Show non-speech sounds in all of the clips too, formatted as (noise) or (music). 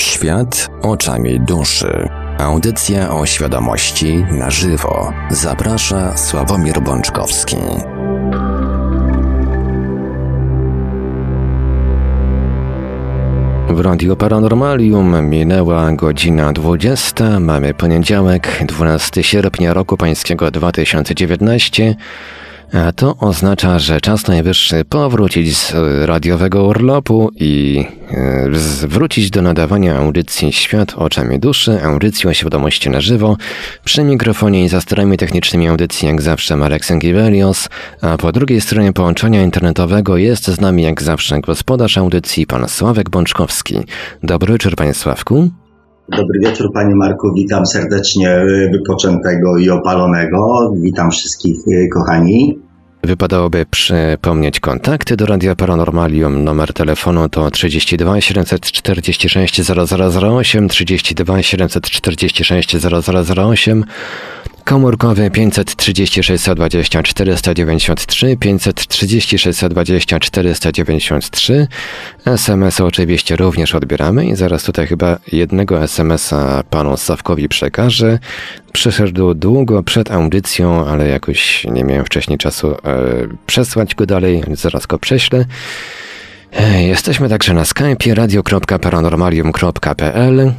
Świat oczami duszy. Audycja o świadomości na żywo. Zaprasza Sławomir Bączkowski. W Radio Paranormalium minęła godzina 20. Mamy poniedziałek, 12 sierpnia roku pańskiego 2019. A to oznacza, że czas najwyższy powrócić z radiowego urlopu i e, wrócić do nadawania audycji Świat oczami duszy, audycji o świadomości na żywo. Przy mikrofonie i za sterami technicznymi audycji jak zawsze Marek Sękiewelios, a po drugiej stronie połączenia internetowego jest z nami jak zawsze gospodarz audycji pan Sławek Bączkowski. Dobry wieczór panie Sławku. Dobry wieczór Panie Marku, witam serdecznie wypoczętego i opalonego. Witam wszystkich y, kochani. Wypadałoby przypomnieć kontakty do Radia Paranormalium. Numer telefonu to 32 746 0008, 32 746 0008, komórkowy 536 120 493, 536 120 493. SMS oczywiście również odbieramy i zaraz tutaj chyba jednego SMS-a panu Sawkowi przekażę. Przyszedł długo przed audycją, ale jakoś nie miałem wcześniej czasu e, przesłać go dalej, zaraz go prześlę. E, jesteśmy także na Skype radio.paranormalium.pl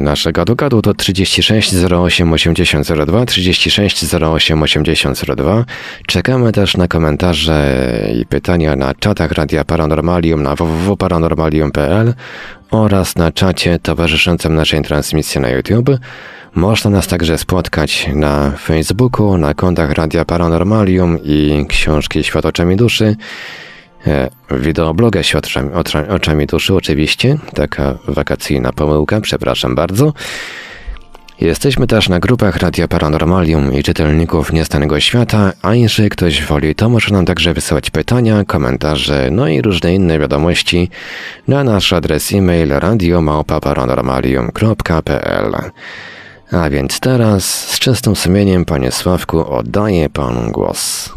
nasze gadu-gadu to 36 08 8002, 36 08 8002. Czekamy też na komentarze i pytania na czatach Radia Paranormalium na www.paranormalium.pl oraz na czacie towarzyszącym naszej transmisji na YouTube. Można nas także spotkać na Facebooku, na kontach Radia Paranormalium i książki Świat oczami duszy. E, wideobloga się oczami, oczami duszy, oczywiście. Taka wakacyjna pomyłka, przepraszam bardzo. Jesteśmy też na grupach Radia Paranormalium i czytelników Niestanego Świata, a jeżeli ktoś woli, to może nam także wysyłać pytania, komentarze, no i różne inne wiadomości na nasz adres e-mail radiomałpa-paranormalium.pl A więc teraz z czystym sumieniem, panie Sławku, oddaję panu głos.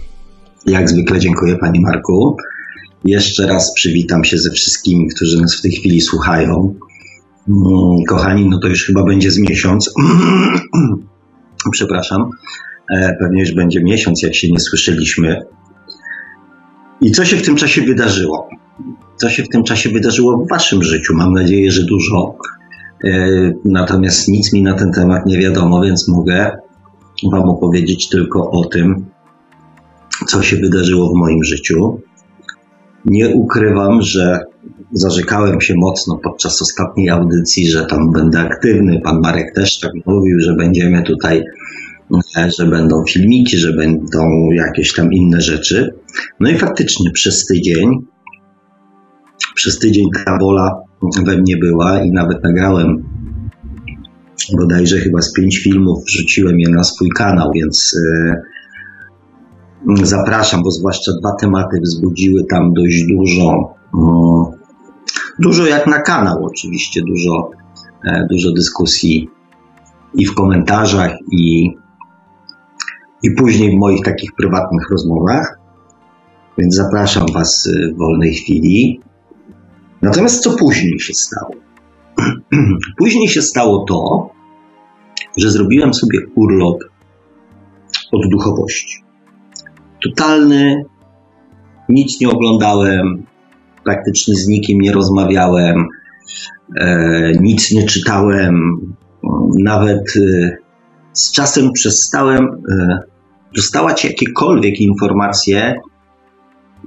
Jak zwykle dziękuję, panie Marku. Jeszcze raz przywitam się ze wszystkimi, którzy nas w tej chwili słuchają. Mm, kochani, no to już chyba będzie z miesiąc. (clears throat) Przepraszam. E, pewnie już będzie miesiąc, jak się nie słyszeliśmy. I co się w tym czasie wydarzyło? Co się w tym czasie wydarzyło w Waszym życiu? Mam nadzieję, że dużo. E, natomiast nic mi na ten temat nie wiadomo, więc mogę Wam opowiedzieć tylko o tym, co się wydarzyło w moim życiu. Nie ukrywam, że zarzekałem się mocno podczas ostatniej audycji, że tam będę aktywny. Pan Marek też tak mówił, że będziemy tutaj, e, że będą filmiki, że będą jakieś tam inne rzeczy. No i faktycznie przez tydzień, przez tydzień ta wola we mnie była i nawet nagrałem bodajże chyba z pięć filmów, wrzuciłem je na swój kanał, więc yy, zapraszam, bo zwłaszcza dwa tematy wzbudziły tam dość dużo, mm, dużo jak na kanał oczywiście, dużo, e, dużo dyskusji i w komentarzach, i, i później w moich takich prywatnych rozmowach. Więc zapraszam Was w wolnej chwili. Natomiast co później się stało? (clears throat) później się stało to, że zrobiłem sobie urlop od duchowości totalny. Nic nie oglądałem, praktycznie z nikim nie rozmawiałem, e, nic nie czytałem, nawet e, z czasem przestałem e, dostawać jakiekolwiek informacje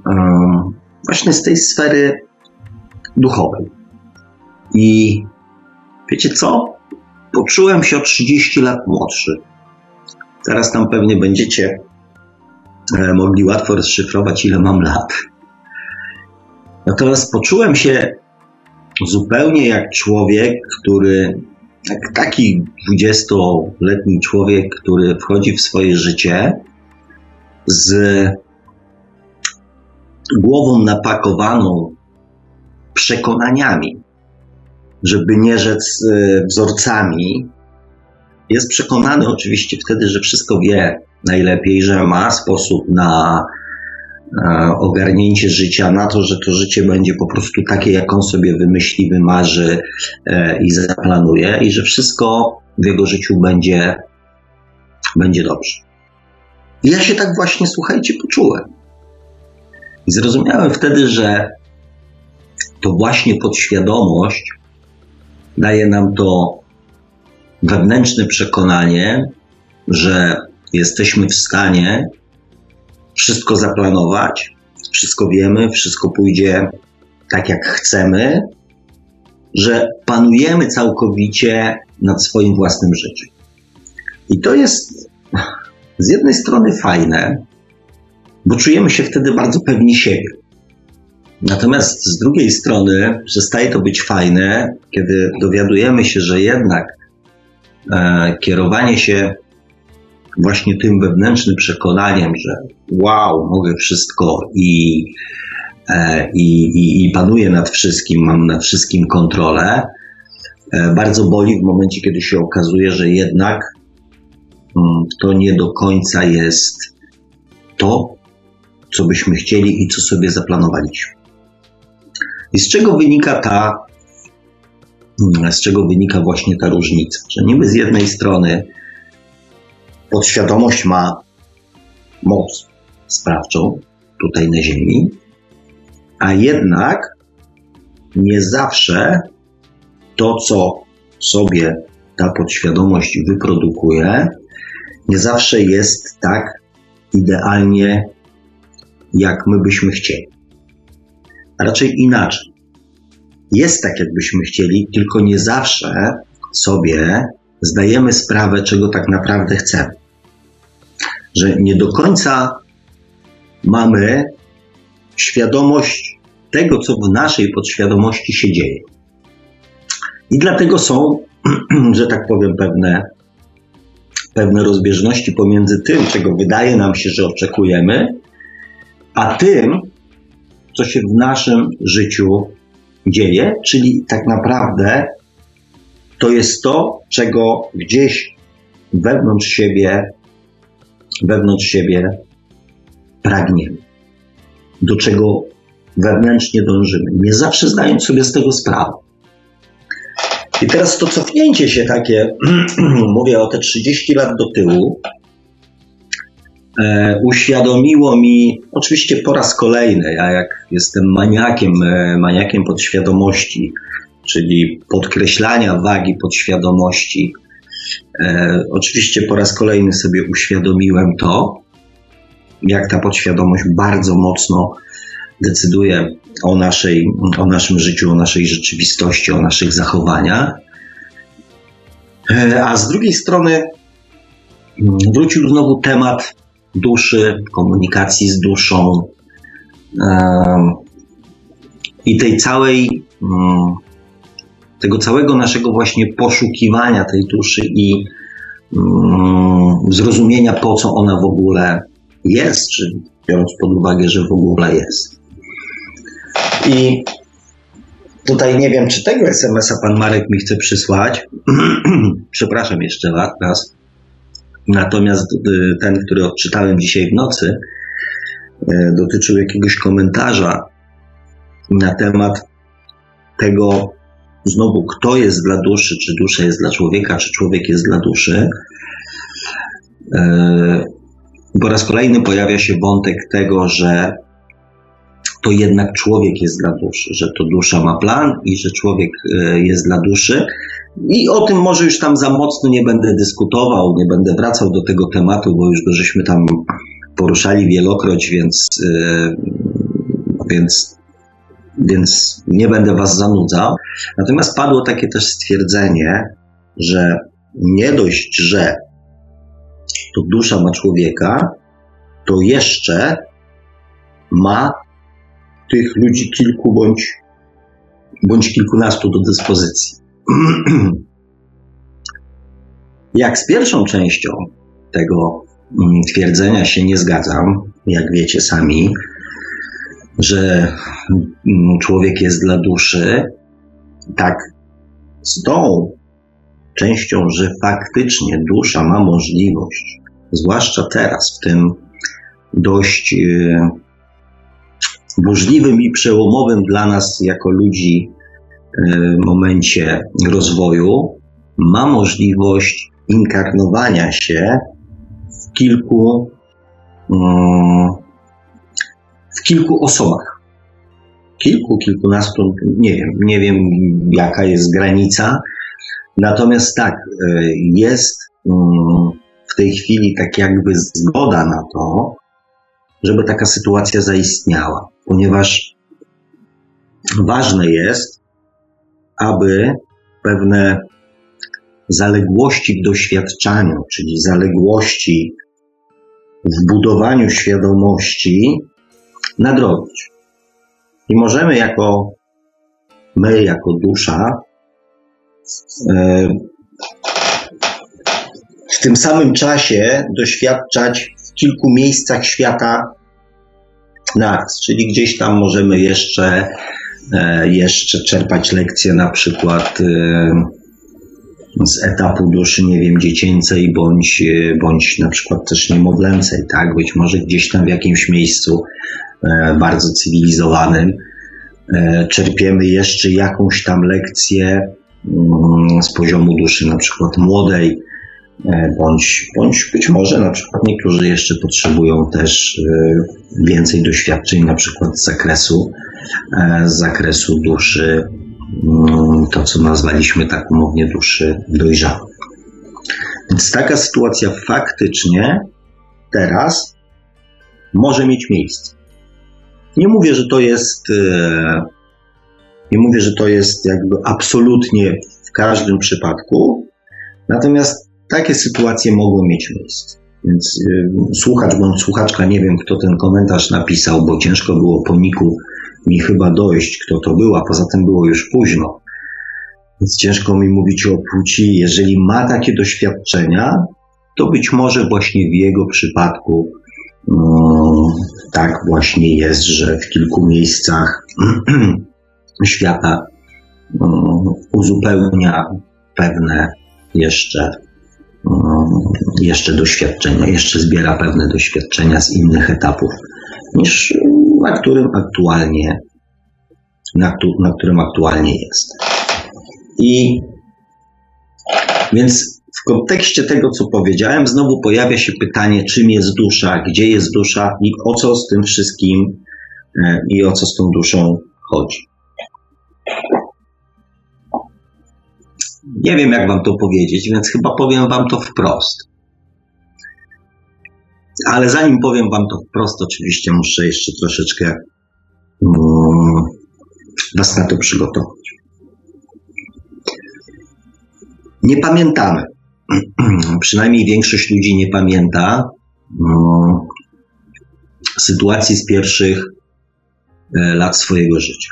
e, właśnie z tej sfery duchowej. I wiecie co? Poczułem się o 30 lat młodszy. Teraz tam pewnie będziecie mogli łatwo rozszyfrować, ile mam lat. Natomiast poczułem się zupełnie jak człowiek, który, jak taki 20-letni człowiek, który wchodzi w swoje życie z głową napakowaną przekonaniami, żeby nie rzec e, wzorcami. Jest przekonany oczywiście wtedy, że wszystko wie, najlepiej, że ma sposób na ogarnięcie życia na to, że to życie będzie po prostu takie, jak on sobie wymyśli, wymarzy i zaplanuje, i że wszystko w jego życiu będzie, będzie dobrze. I ja się tak właśnie, słuchajcie, poczułem. I zrozumiałem wtedy, że to właśnie podświadomość daje nam to wewnętrzne przekonanie, że jesteśmy w stanie wszystko zaplanować, wszystko wiemy, wszystko pójdzie tak, jak chcemy, że panujemy całkowicie nad swoim własnym życiem. I to jest z jednej strony fajne, bo czujemy się wtedy bardzo pewni siebie. Natomiast z drugiej strony przestaje to być fajne, kiedy dowiadujemy się, że jednak kierowanie się właśnie tym wewnętrznym przekonaniem, że wow, mogę wszystko i, e, i, i, i panuję nad wszystkim, mam nad wszystkim kontrolę, e, bardzo boli w momencie, kiedy się okazuje, że jednak mm, to nie do końca jest to, co byśmy chcieli i co sobie zaplanowaliśmy. I z czego wynika ta, z czego wynika właśnie ta różnica? Że niby z jednej strony podświadomość ma moc sprawczą tutaj na Ziemi, a jednak nie zawsze to, co sobie ta podświadomość wyprodukuje, nie zawsze jest tak idealnie, jak my byśmy chcieli. A raczej inaczej. Jest tak, jakbyśmy chcieli, tylko nie zawsze sobie zdajemy sprawę, czego tak naprawdę chcemy że nie do końca mamy świadomość tego, co w naszej podświadomości się dzieje. I dlatego są, (clears throat) że tak powiem, pewne, pewne rozbieżności pomiędzy tym, czego wydaje nam się, że oczekujemy, a tym, co się w naszym życiu dzieje, czyli tak naprawdę to jest to, czego gdzieś wewnątrz siebie wewnątrz siebie pragniemy, do czego wewnętrznie dążymy, nie zawsze zdając sobie z tego sprawę. I teraz to cofnięcie się takie, (clears throat) mówię o te 30 lat do tyłu, uświadomiło mi, oczywiście po raz kolejny, ja jak jestem maniakiem, e, maniakiem podświadomości, czyli podkreślania wagi podświadomości, E, oczywiście po raz kolejny sobie uświadomiłem to, jak ta podświadomość bardzo mocno decyduje o, naszej, o naszym życiu, o naszej rzeczywistości, o naszych zachowaniach. E, a z drugiej strony mm, wrócił znowu temat duszy, komunikacji z duszą i tej całej mm, tego całego naszego właśnie poszukiwania tej duszy i mm, zrozumienia, po co ona w ogóle jest, czy biorąc pod uwagę, że w ogóle jest. I tutaj nie wiem, czy tego SMS-a pan Marek mi chce przysłać. (clears throat) Przepraszam jeszcze raz. Natomiast y, ten, który odczytałem dzisiaj w nocy, y, dotyczył jakiegoś komentarza na temat tego, znowu, kto jest dla duszy, czy dusza jest dla człowieka, czy człowiek jest dla duszy. E, po raz kolejny pojawia się wątek tego, że to jednak człowiek jest dla duszy, że to dusza ma plan i że człowiek jest dla duszy. I o tym może już tam za mocno nie będę dyskutował, nie będę wracał do tego tematu, bo już go żeśmy tam poruszali wielokroć, więc, e, więc więc nie będę Was zanudzał. Natomiast padło takie też stwierdzenie, że nie dość, że to dusza ma człowieka, to jeszcze ma tych ludzi kilku bądź, bądź kilkunastu do dyspozycji. (clears throat) Jak z pierwszą częścią tego mm, twierdzenia się nie zgadzam, jak wiecie sami, że mm, człowiek jest dla duszy, tak z tą częścią, że faktycznie dusza ma możliwość, zwłaszcza teraz, w tym dość y, burzliwym i przełomowym dla nas jako ludzi momencie rozwoju ma możliwość inkarnowania się w kilku, mm, w kilku osobach. Kilku, kilkunastu, nie wiem, nie wiem jaka jest granica. Natomiast tak, e, jest w tej chwili tak jakby zgoda na to, żeby taka sytuacja zaistniała, ponieważ ważne jest, aby pewne zaległości w doświadczaniu, czyli zaległości w budowaniu świadomości nadrobić. I możemy jako my, jako dusza, e, w tym samym czasie doświadczać w kilku miejscach świata naraz, czyli gdzieś tam możemy jeszcze, jeszcze czerpać lekcje na przykład e, z etapu duszy, nie wiem, dziecięcej bądź, e, bądź na przykład też niemowlęcej, tak? Być może gdzieś tam w jakimś miejscu bardzo cywilizowanym czerpiemy jeszcze jakąś tam lekcję mm, z poziomu duszy na przykład młodej, E, bądź, bądź być może na przykład niektórzy jeszcze potrzebują też e, więcej doświadczeń, na przykład z zakresu, e, z zakresu duszy, mm, to co nazwaliśmy tak umownie duszy dojrzałej. Więc taka sytuacja faktycznie teraz może mieć miejsce. Nie mówię, że to jest, nie mówię, że to jest jakby absolutnie w każdym przypadku, natomiast takie sytuacje mogą mieć miejsce. Więc y, słuchacz bądź słuchaczka, nie wiem kto ten komentarz napisał, bo ciężko było po niku mi chyba dojść, kto to był, a poza tym było już późno. Więc ciężko mi mówić o płci. Jeżeli ma takie doświadczenia, to być może właśnie w jego przypadku um, tak właśnie jest, że w kilku miejscach (clears throat) świata um, uzupełnia pewne jeszcze jeszcze doświadczenia, jeszcze zbiera pewne doświadczenia z innych etapów, niż na którym aktualnie, na, na którym aktualnie jest. I więc w kontekście tego, co powiedziałem, znowu pojawia się pytanie, czym jest dusza, gdzie jest dusza i o co z tym wszystkim e, i o co z tą duszą chodzi. Nie wiem, jak wam to powiedzieć, więc chyba powiem wam to wprost. Ale zanim powiem wam to wprost, oczywiście muszę jeszcze troszeczkę um, was na to przygotować. Nie pamiętamy, (clears throat) przynajmniej większość ludzi nie pamięta um, sytuacji z pierwszych e, lat swojego życia.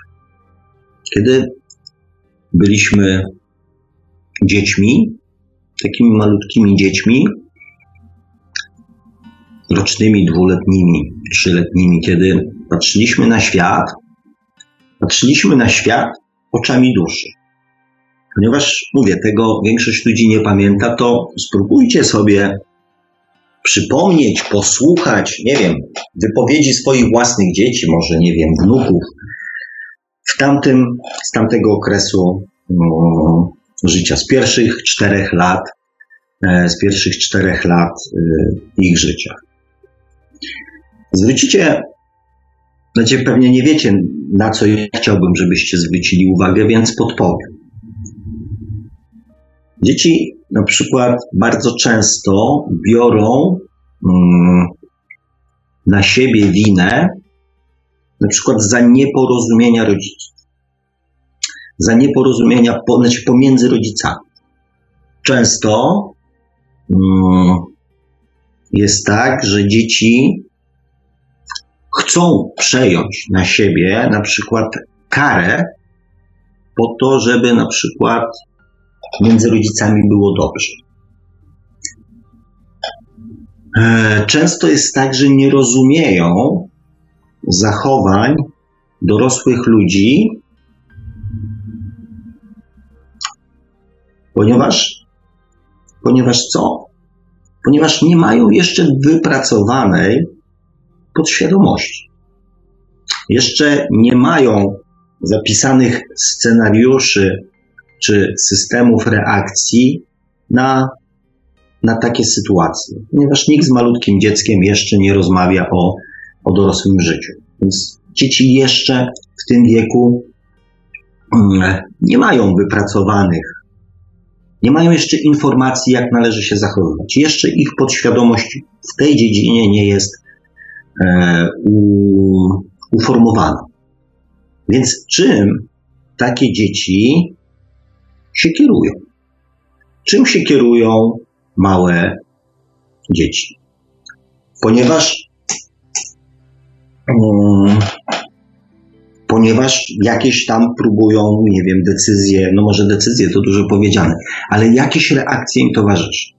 Kiedy byliśmy dziećmi, takimi malutkimi dziećmi, rocznymi, dwuletnimi, trzyletnimi, kiedy patrzyliśmy na świat, patrzyliśmy na świat oczami duszy. Ponieważ mówię, tego większość ludzi nie pamięta, to spróbujcie sobie przypomnieć, posłuchać, nie wiem, wypowiedzi swoich własnych dzieci, może nie wiem, wnuków, w tamtym, z tamtego okresu no, życia, z pierwszych czterech lat, e, z pierwszych czterech lat e, ich życia. Zwrócicie, znaczy pewnie nie wiecie, na co ja chciałbym, żebyście zwrócili uwagę, więc podpowiem. Dzieci na przykład bardzo często biorą mm, na siebie winę, na przykład za nieporozumienia rodziców za nieporozumienia znaczy pomiędzy rodzicami. Często mm, jest tak, że dzieci chcą przejąć na siebie na przykład karę po to, żeby na przykład między rodzicami było dobrze. E, często jest tak, że nie rozumieją zachowań dorosłych ludzi Ponieważ, ponieważ co? Ponieważ nie mają jeszcze wypracowanej podświadomości. jeszcze nie mają zapisanych scenariuszy czy systemów reakcji na, na takie sytuacje, ponieważ nikt z malutkim dzieckiem jeszcze nie rozmawia o, o dorosłym życiu. Więc dzieci jeszcze w tym wieku mm, nie mają wypracowanych, nie mają jeszcze informacji, jak należy się zachowywać. Jeszcze ich podświadomość w tej dziedzinie nie jest e, u, uformowana. Więc czym takie dzieci się kierują? Czym się kierują małe dzieci? Ponieważ um, ponieważ jakieś tam próbują, nie wiem, decyzje, no może decyzje to dużo powiedziane, ale jakieś reakcje im towarzyszą.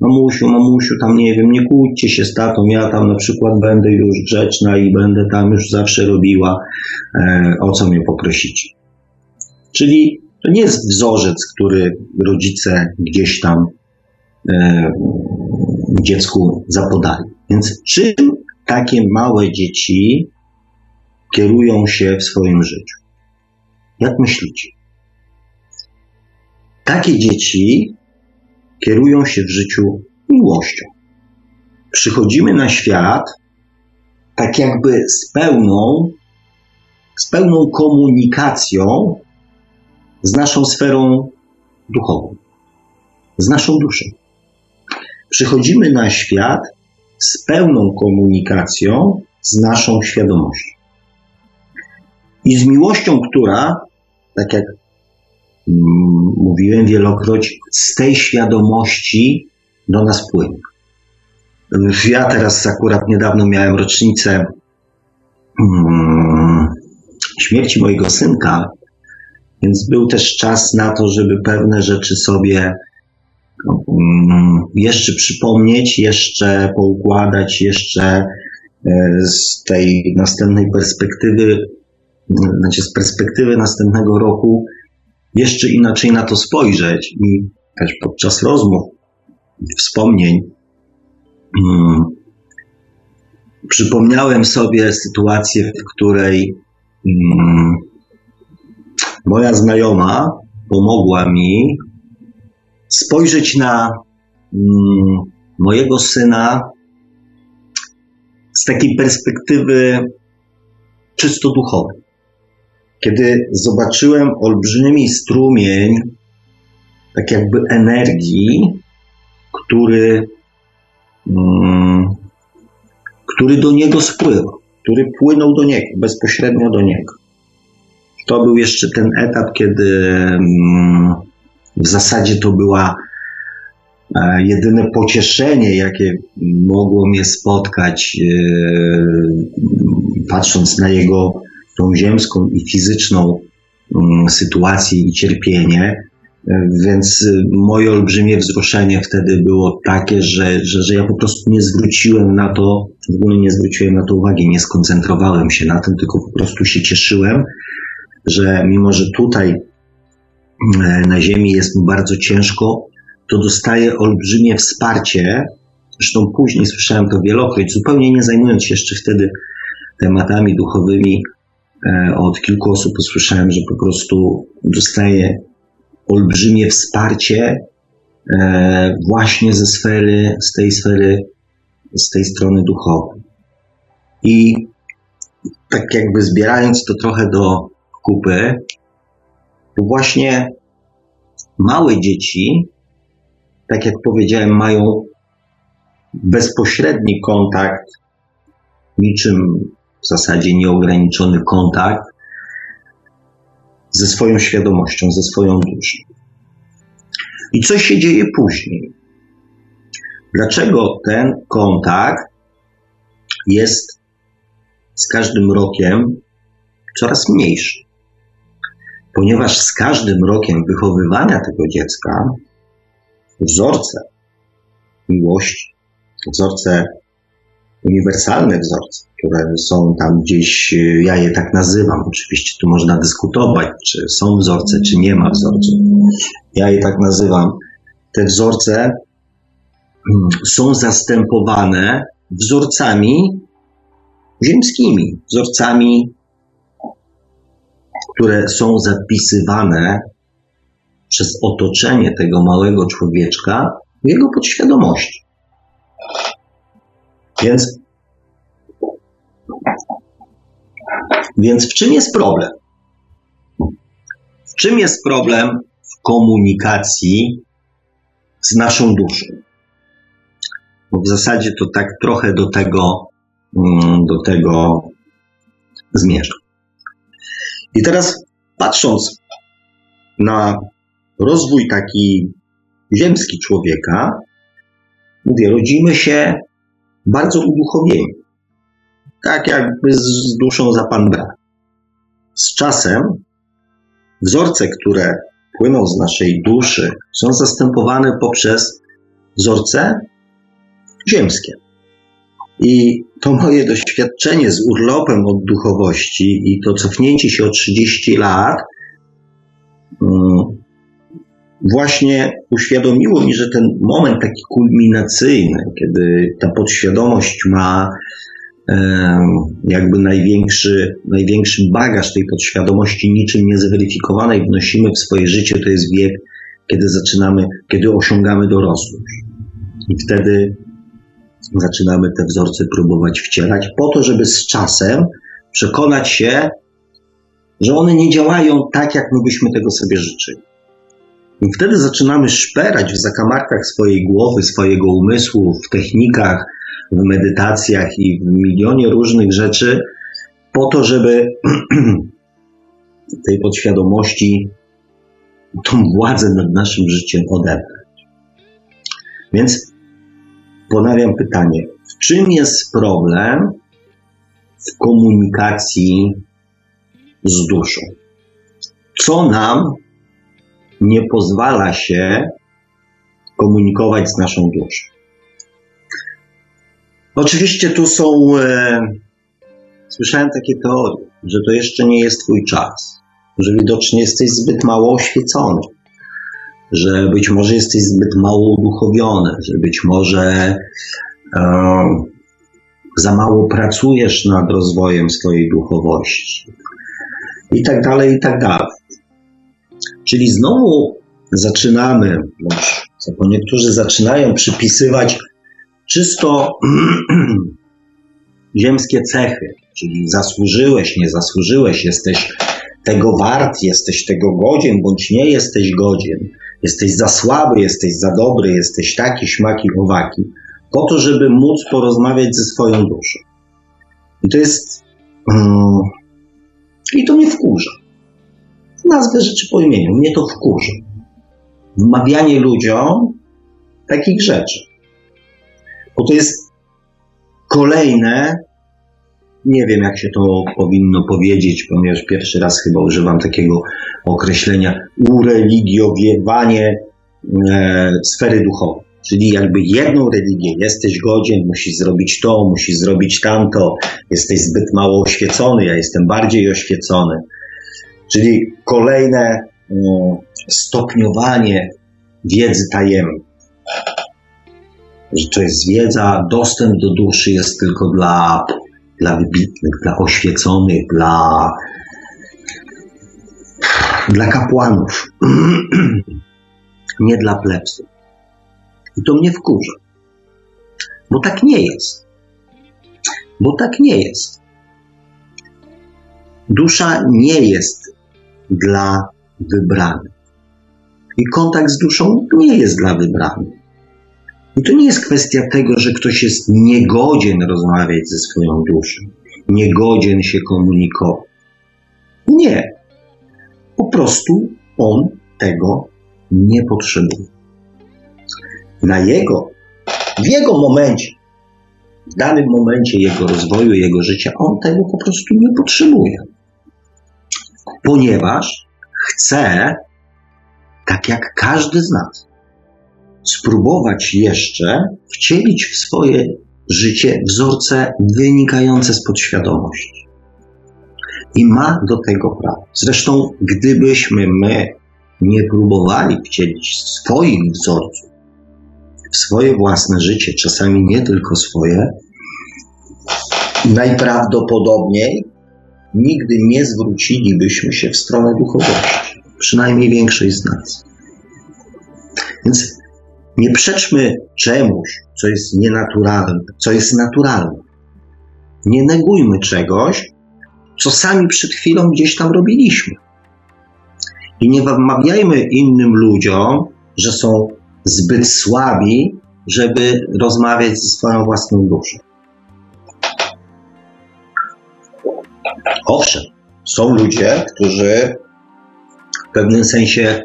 Mamusiu, mamusiu, tam nie wiem, nie kłóćcie się z tatą, ja tam na przykład będę już grzeczna i będę tam już zawsze robiła, e, o co mnie poprosicie. Czyli to nie jest wzorzec, który rodzice gdzieś tam e, dziecku zapodali. Więc czym takie małe dzieci kierują się w swoim życiu? Jak myślicie? Takie dzieci kierują się w życiu miłością. Przychodzimy na świat tak jakby z pełną, z pełną komunikacją z naszą sferą duchową, z naszą duszą. Przychodzimy na świat z pełną komunikacją z naszą świadomością. I z miłością, która, tak jak mówiłem wielokroć, z tej świadomości do nas płynie. Ja teraz akurat niedawno miałem rocznicę mm, śmierci mojego synka, więc był też czas na to, żeby pewne rzeczy sobie mm, jeszcze przypomnieć, jeszcze poukładać, jeszcze e, z tej następnej perspektywy, znaczy z perspektywy następnego roku, jeszcze inaczej na to spojrzeć. I też podczas rozmów, wspomnień, hmm, przypomniałem sobie sytuację, w której hmm, moja znajoma pomogła mi spojrzeć na mm, mojego syna z takiej perspektywy czysto duchowej. Kiedy zobaczyłem olbrzymi strumień, tak jakby energii, który, mm, który do niego spływał, który płynął do niego, bezpośrednio do niego. To był jeszcze ten etap, kiedy mm, w zasadzie to była e, jedyne pocieszenie, jakie mogło mnie spotkać, e, patrząc na jego tą ziemską i fizyczną mm, sytuację i cierpienie. E, więc moje olbrzymie wzruszenie wtedy było takie, że, że, że ja po prostu nie zwróciłem na to, w ogóle nie zwróciłem na to uwagi, nie skoncentrowałem się na tym, tylko po prostu się cieszyłem że mimo, że tutaj e, na Ziemi jest mu bardzo ciężko, to dostaje olbrzymie wsparcie. Zresztą później słyszałem to wielokroć, zupełnie nie zajmując się jeszcze wtedy tematami duchowymi. E, od kilku osób usłyszałem, że po prostu dostaje olbrzymie wsparcie e, właśnie ze sfery, z tej sfery, z tej strony duchowej. I tak jakby zbierając to trochę do, kupy, to właśnie małe dzieci, tak jak powiedziałem, mają bezpośredni kontakt, niczym w zasadzie nieograniczony kontakt ze swoją świadomością, ze swoją duszą. I co się dzieje później? Dlaczego ten kontakt jest z każdym rokiem coraz mniejszy? ponieważ z każdym rokiem wychowywania tego dziecka wzorce miłości, wzorce uniwersalne wzorce, które są tam gdzieś, ja je tak nazywam, oczywiście tu można dyskutować, czy są wzorce, czy nie ma wzorców. Ja je tak nazywam. Te wzorce mm, są zastępowane wzorcami ziemskimi wzorcami, które są zapisywane przez otoczenie tego małego człowieczka w jego podświadomości. Więc, więc w czym jest problem? W czym jest problem w komunikacji z naszą duszą? Bo w zasadzie to tak trochę do tego, mm, do tego zmierzam. I teraz patrząc na rozwój taki ziemski człowieka, mówię, rodzimy się bardzo uduchowieni. Tak jakby z duszą za pan brak. Z czasem wzorce, które płyną z naszej duszy, są zastępowane poprzez wzorce ziemskie. I to moje doświadczenie z urlopem od duchowości i to cofnięcie się o 30 lat mm, właśnie uświadomiło mi, że ten moment taki kulminacyjny, kiedy ta podświadomość ma jakby największy, największy bagaż tej podświadomości niczym niezweryfikowanej wnosimy w swoje życie, to jest wiek, kiedy zaczynamy, kiedy osiągamy dorosłość. I wtedy zaczynamy te wzorce próbować wcierać, po to, żeby z czasem przekonać się, że one nie działają tak, jak my byśmy tego sobie życzyli. I wtedy zaczynamy szperać w zakamarkach swojej głowy, swojego umysłu, w technikach, w medytacjach i w milionie różnych rzeczy, po to, żeby (clears throat) tej podświadomości tą władzę nad naszym życiem odebrać. Więc ponawiam pytanie, w czym jest problem w komunikacji z duszą? Co nam nie pozwala się komunikować z naszą duszą? Oczywiście tu są, e, słyszałem takie teorie, że to jeszcze nie jest Twój czas, że widocznie jesteś zbyt mało oświecony, że być może jesteś zbyt mało uduchowiony, że być może e, za mało pracujesz nad rozwojem swojej duchowości i tak dalej, i tak dalej. Czyli znowu zaczynamy, bo niektórzy zaczynają przypisywać czysto (clears throat) ziemskie cechy, czyli zasłużyłeś, nie zasłużyłeś, jesteś tego wart, jesteś tego godzien, bądź nie jesteś godzien, jesteś za słaby, jesteś za dobry, jesteś taki, śmaki, owaki, po to, żeby móc porozmawiać ze swoją duszą. I to jest. Um, I to mnie wkurza. Nazwę rzeczy po imieniu, mnie to wkurza. Wmawianie ludziom takich rzeczy. Bo to jest kolejne, nie wiem jak się to powinno powiedzieć, ponieważ pierwszy raz chyba używam takiego określenia, ureligiowanie e, sfery duchowej. Czyli jakby jedną religię, jesteś godzien, musisz zrobić to, musisz zrobić tamto, jesteś zbyt mało oświecony, ja jestem bardziej oświecony. Czyli kolejne no, stopniowanie wiedzy tajemnej że to jest wiedza, dostęp do duszy jest tylko dla, dla wybitnych, dla oświeconych, dla, dla kapłanów, (clears throat) nie dla plebsów. I to mnie wkurza. Bo tak nie jest. Bo tak nie jest. Dusza nie jest dla wybranych. I kontakt z duszą nie jest dla wybranych. I to nie jest kwestia tego, że ktoś jest niegodzien rozmawiać ze swoją duszą, niegodzien się komunikować. Nie. Po prostu on tego nie potrzebuje. Na jego, w jego momencie, w danym momencie jego rozwoju, jego życia, on tego po prostu nie potrzebuje. Ponieważ chce, tak jak każdy z nas, spróbować jeszcze wcielić w swoje życie wzorce wynikające z podświadomości. I ma do tego prawo. Zresztą, gdybyśmy my nie próbowali wcielić swoich wzorców w swoje własne życie, czasami nie tylko swoje, najprawdopodobniej nigdy nie zwrócilibyśmy się w stronę duchowości. Przynajmniej większość z nas. Więc nie przeczmy czemuś, co jest nienaturalne, co jest naturalne. Nie negujmy czegoś, co sami przed chwilą gdzieś tam robiliśmy. I nie wmawiajmy innym ludziom, że są zbyt słabi, żeby rozmawiać ze swoją własną duszą. Owszem, są ludzie, którzy w pewnym sensie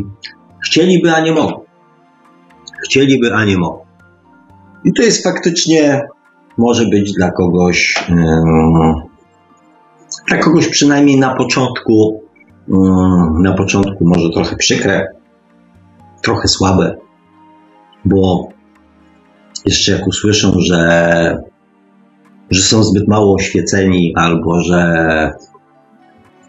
(clears throat) chcieliby, a nie mogą. Chcieliby, a nie mogą. I to jest faktycznie, może być dla kogoś, dla kogoś przynajmniej na początku, na początku może trochę przykre, trochę słabe, bo jeszcze jak usłyszą, że, że są zbyt mało oświeceni albo że,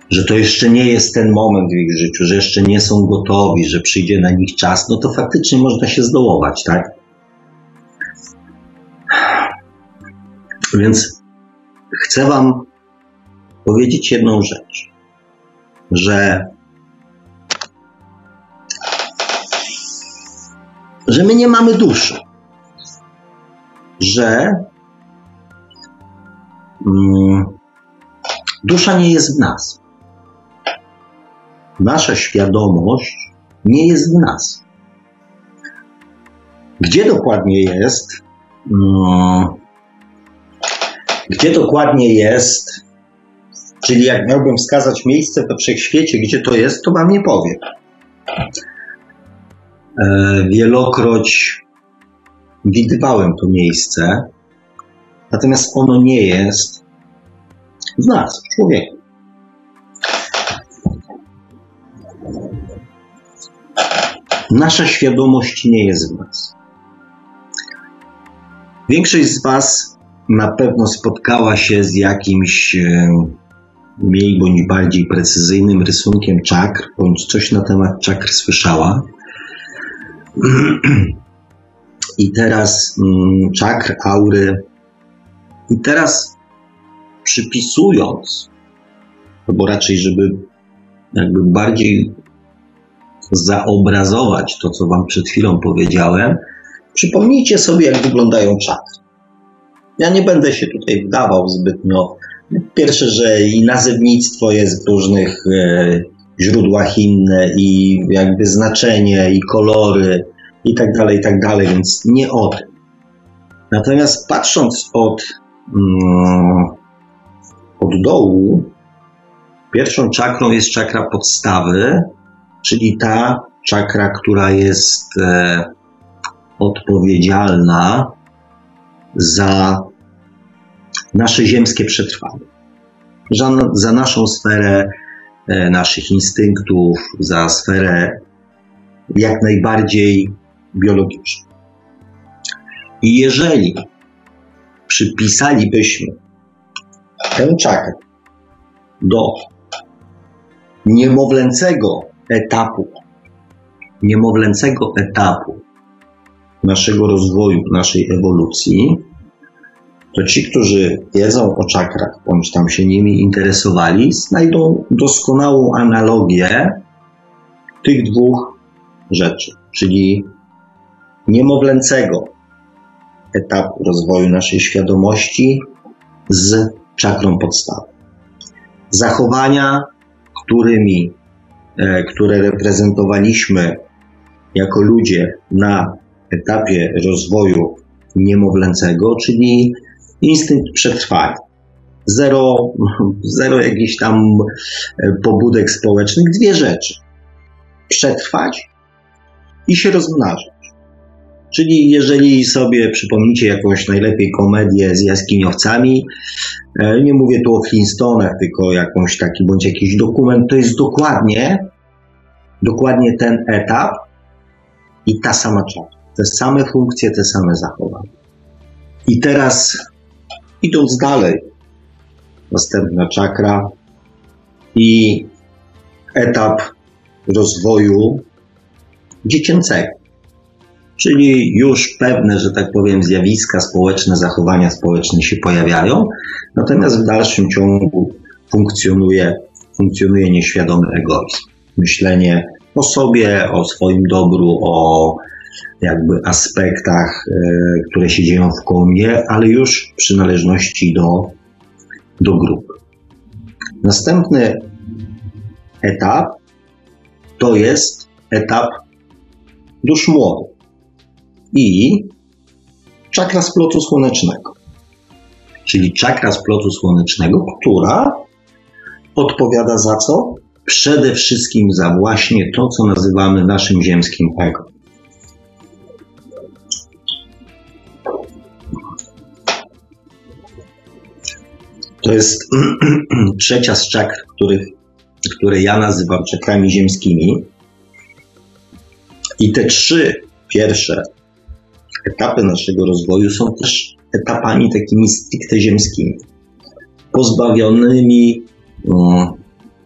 że to jeszcze nie jest ten moment w ich życiu, że jeszcze nie są gotowi, że przyjdzie na nich czas, no to faktycznie można się zdołować, tak? Więc chcę Wam powiedzieć jedną rzecz, że że my nie mamy duszy, że mm, dusza nie jest w nas. Nasza świadomość nie jest w nas. Gdzie dokładnie jest? Mm, gdzie dokładnie jest? Czyli jak miałbym wskazać miejsce we wszechświecie, gdzie to jest, to wam nie powiem. E, wielokroć widywałem to miejsce, natomiast ono nie jest w nas, w człowieku. Nasza świadomość nie jest w nas. Większość z Was na pewno spotkała się z jakimś mniej bądź bardziej precyzyjnym rysunkiem czakr, bądź coś na temat czakr słyszała. (clears throat) I teraz mm, czakr, aury. I teraz przypisując, albo raczej, żeby jakby bardziej zaobrazować to, co Wam przed chwilą powiedziałem, przypomnijcie sobie, jak wyglądają czakry. Ja nie będę się tutaj wdawał zbytnio. Pierwsze, że i nazewnictwo jest w różnych e, źródłach inne, i jakby znaczenie, i kolory, i tak dalej, i tak dalej, więc nie o tym. Natomiast patrząc od, mm, od dołu, pierwszą czakrą jest czakra podstawy, czyli ta czakra, która jest e, odpowiedzialna za nasze ziemskie przetrwanie, za, za naszą sferę e, naszych instynktów, za sferę jak najbardziej biologiczną. I jeżeli przypisalibyśmy tę czakrę do niemowlęcego etapu, niemowlęcego etapu naszego rozwoju, naszej ewolucji, to ci, którzy wiedzą o czakrach, bądź tam się nimi interesowali, znajdą doskonałą analogię tych dwóch rzeczy, czyli niemowlęcego etapu rozwoju naszej świadomości z czakrą podstawy. Zachowania, którymi, które reprezentowaliśmy jako ludzie na etapie rozwoju niemowlęcego, czyli instynkt przetrwania. Zero, zero jakichś tam e, pobudek społecznych, dwie rzeczy. Przetrwać i się rozmnażać. Czyli jeżeli sobie przypomnicie jakąś najlepiej komedię z jaskiniowcami, e, nie mówię tu o Flintstonach, tylko jakąś taki bądź jakiś dokument, to jest dokładnie, dokładnie ten etap i ta sama czas. Te same funkcje, te same zachowania. I teraz idąc dalej, następna czakra i etap rozwoju dziecięcego. Czyli już pewne, że tak powiem, zjawiska społeczne, zachowania społeczne się pojawiają, natomiast w dalszym ciągu funkcjonuje, funkcjonuje nieświadomy egoizm. Myślenie o sobie, o swoim dobru, o jakby aspektach, e, które się dzieją w mnie, ale już przynależności do, do grupy. Następny etap to jest etap dusz młodych i czakra splotu słonecznego. Czyli czakra splotu słonecznego, która odpowiada za co? Przede wszystkim za właśnie to, co nazywamy naszym ziemskim ego. To jest (clears throat) trzecia z czakr, których, które ja nazywam czakrami ziemskimi. I te trzy pierwsze etapy naszego rozwoju są też etapami takimi stricte ziemskimi, pozbawionymi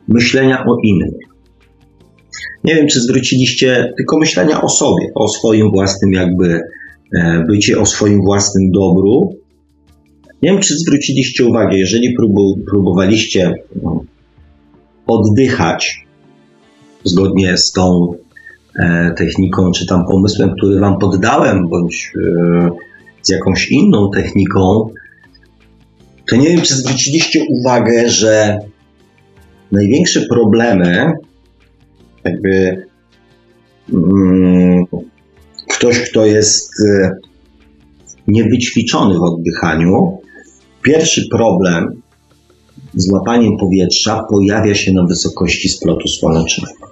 myślenia o innych. Nie wiem, czy zwróciliście tylko myślenia o sobie, o swoim własnym jakby e, bycie, o swoim własnym dobru, nie wiem, czy zwróciliście uwagę, jeżeli próbowaliście oddychać zgodnie z tą techniką, czy tam pomysłem, który Wam poddałem, bądź e, z jakąś inną techniką, to nie wiem, czy zwróciliście uwagę, że największe problemy, jakby mm, ktoś, kto jest e, niewyćwiczony w oddychaniu, Pierwszy problem z łapaniem powietrza pojawia się na wysokości splotu słonecznego,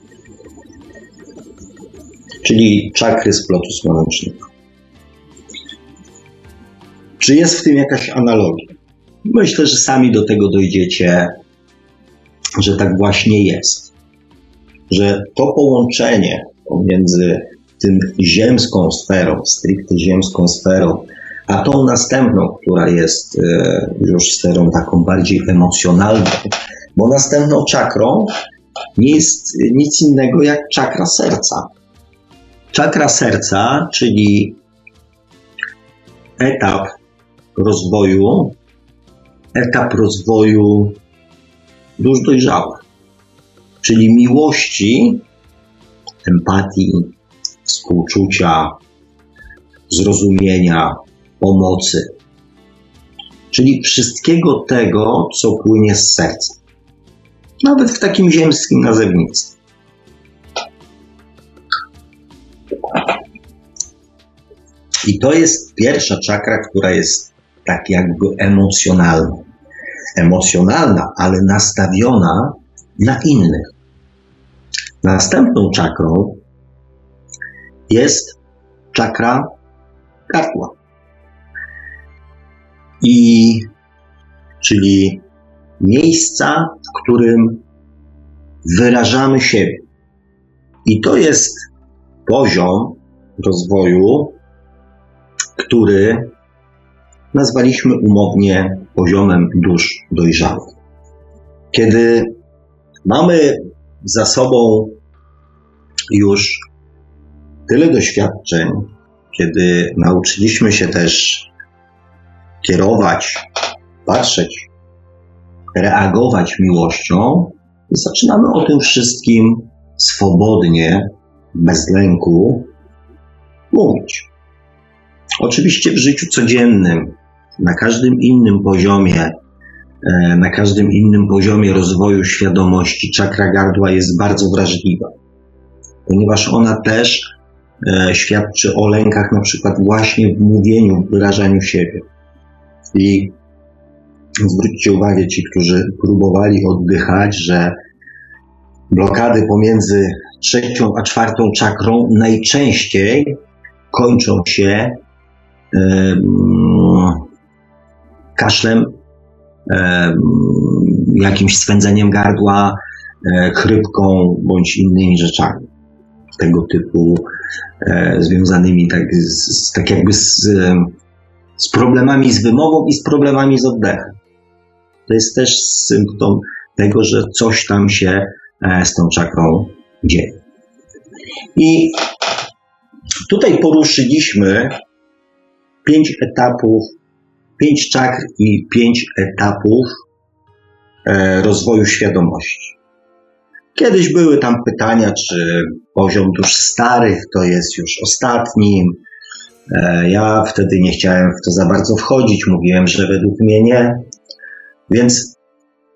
czyli czakry splotu słonecznego. Czy jest w tym jakaś analogia? Myślę, że sami do tego dojdziecie, że tak właśnie jest. Że to połączenie pomiędzy tym ziemską sferą, stricte ziemską sferą, a tą następną, która jest e, już sferą taką bardziej emocjonalną, bo następną czakrą nie jest nic innego jak czakra serca. Czakra serca, czyli etap rozwoju, etap rozwoju dusz dojrzałych, czyli miłości, empatii, współczucia, zrozumienia, pomocy, czyli wszystkiego tego, co płynie z serca. Nawet w takim ziemskim nazewnictwie. I to jest pierwsza czakra, która jest tak jakby emocjonalna. Emocjonalna, ale nastawiona na innych. Następną czakrą jest czakra gardła i czyli miejsca, w którym wyrażamy siebie. I to jest poziom rozwoju, który nazwaliśmy umownie poziomem dusz dojrzałych. Kiedy mamy za sobą już tyle doświadczeń, kiedy nauczyliśmy się też kierować, patrzeć, reagować miłością, zaczynamy o tym wszystkim swobodnie, bez lęku mówić. Oczywiście w życiu codziennym, na każdym innym poziomie, e, na każdym innym poziomie rozwoju świadomości, czakra gardła jest bardzo wrażliwa, ponieważ ona też e, świadczy o lękach, na przykład właśnie w mówieniu, w wyrażaniu siebie. I zwróćcie uwagę ci, którzy próbowali oddychać, że blokady pomiędzy trzecią a czwartą czakrą najczęściej kończą się kaszlem, jakimś swędzeniem gardła, e, chrypką bądź innymi rzeczami tego typu e, związanymi tak, z, tak jakby z z problemami z wymową i z problemami z oddechem. To jest też symptom tego, że coś tam się e, z tą czakrą dzieje. I tutaj poruszyliśmy pięć etapów, pięć czakr i pięć etapów e, rozwoju świadomości. Kiedyś były tam pytania, czy poziom dusz starych to jest już ostatnim. E, ja wtedy nie chciałem w to za bardzo wchodzić, mówiłem, że według mnie nie. Więc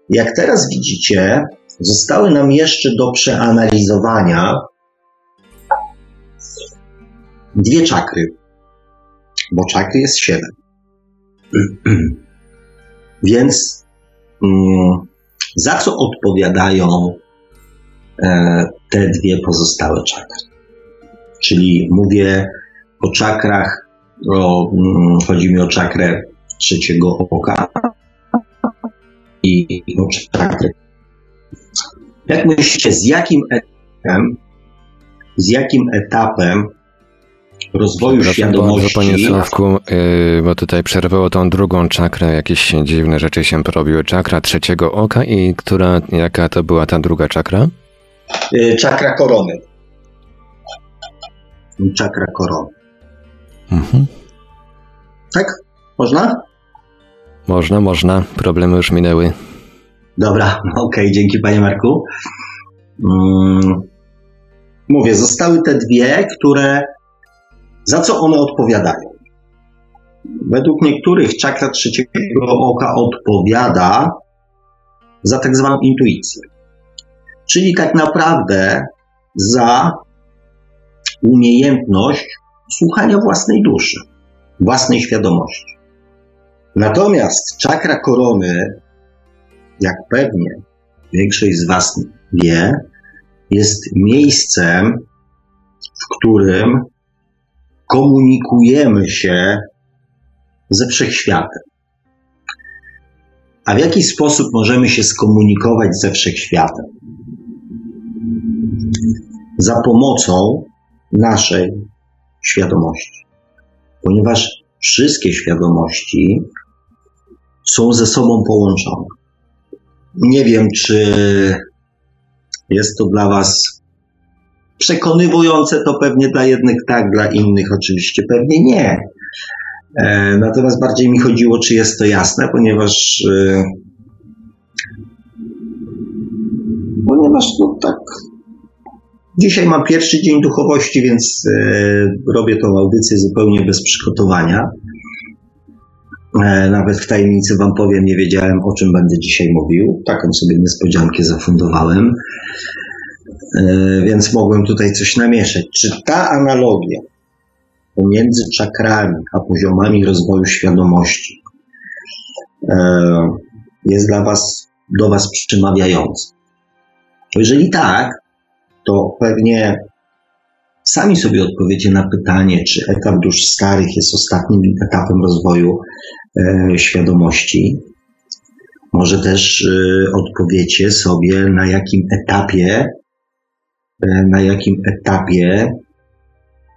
jak teraz widzicie, zostały nam jeszcze do przeanalizowania dwie czakry, bo czakry jest siedem. (clears throat) Więc mm, za co odpowiadają e, te dwie pozostałe czakry? Czyli mówię o czakrach, o, mm, chodzi mi o czakrę trzeciego oka i o czakrę. Jak myślicie, z jakim etapem, z jakim etapem rozwoju Przepraszam świadomości. Bardzo, panie Sławku, yy, bo tutaj przerwało tą drugą czakrę, jakieś dziwne rzeczy się porobiły. Czakra trzeciego oka i która, jaka to była ta druga czakra? Y, Czakra korony. Czakra korony. Mhm. Tak? Można? Można, można. Problemy już minęły. Dobra, (laughs) okej, dzięki panie Marku. Mm, mówię, zostały te dwie, które. Za co one odpowiadają? Według niektórych czakra trzeciego oka odpowiada za tak zwaną intuicję. Czyli tak naprawdę za umiejętność słuchania własnej duszy, własnej świadomości. Natomiast czakra korony, jak pewnie większość z Was wie, jest miejscem, w którym komunikujemy się ze wszechświatem. A w jaki sposób możemy się skomunikować ze wszechświatem? Za pomocą naszej świadomości. Ponieważ wszystkie świadomości są ze sobą połączone. Nie wiem, czy jest to dla Was przekonywujące, to pewnie dla jednych tak, dla innych oczywiście pewnie nie. E, natomiast bardziej mi chodziło, czy jest to jasne, ponieważ e, ponieważ no tak dzisiaj mam pierwszy dzień duchowości, więc e, robię tą audycję zupełnie bez przygotowania. Nawet w tajemnicy Wam powiem, nie wiedziałem o czym będę dzisiaj mówił. Taką sobie niespodziankę zafundowałem, więc mogłem tutaj coś namieszać. Czy ta analogia pomiędzy czakrami a poziomami rozwoju świadomości e, jest dla Was, do Was przemawiająca? Jeżeli tak, to pewnie sami sobie odpowiecie na pytanie, czy etap dusz starych jest ostatnim etapem rozwoju e, świadomości. Może też e, odpowiecie sobie, na jakim etapie, e, na jakim etapie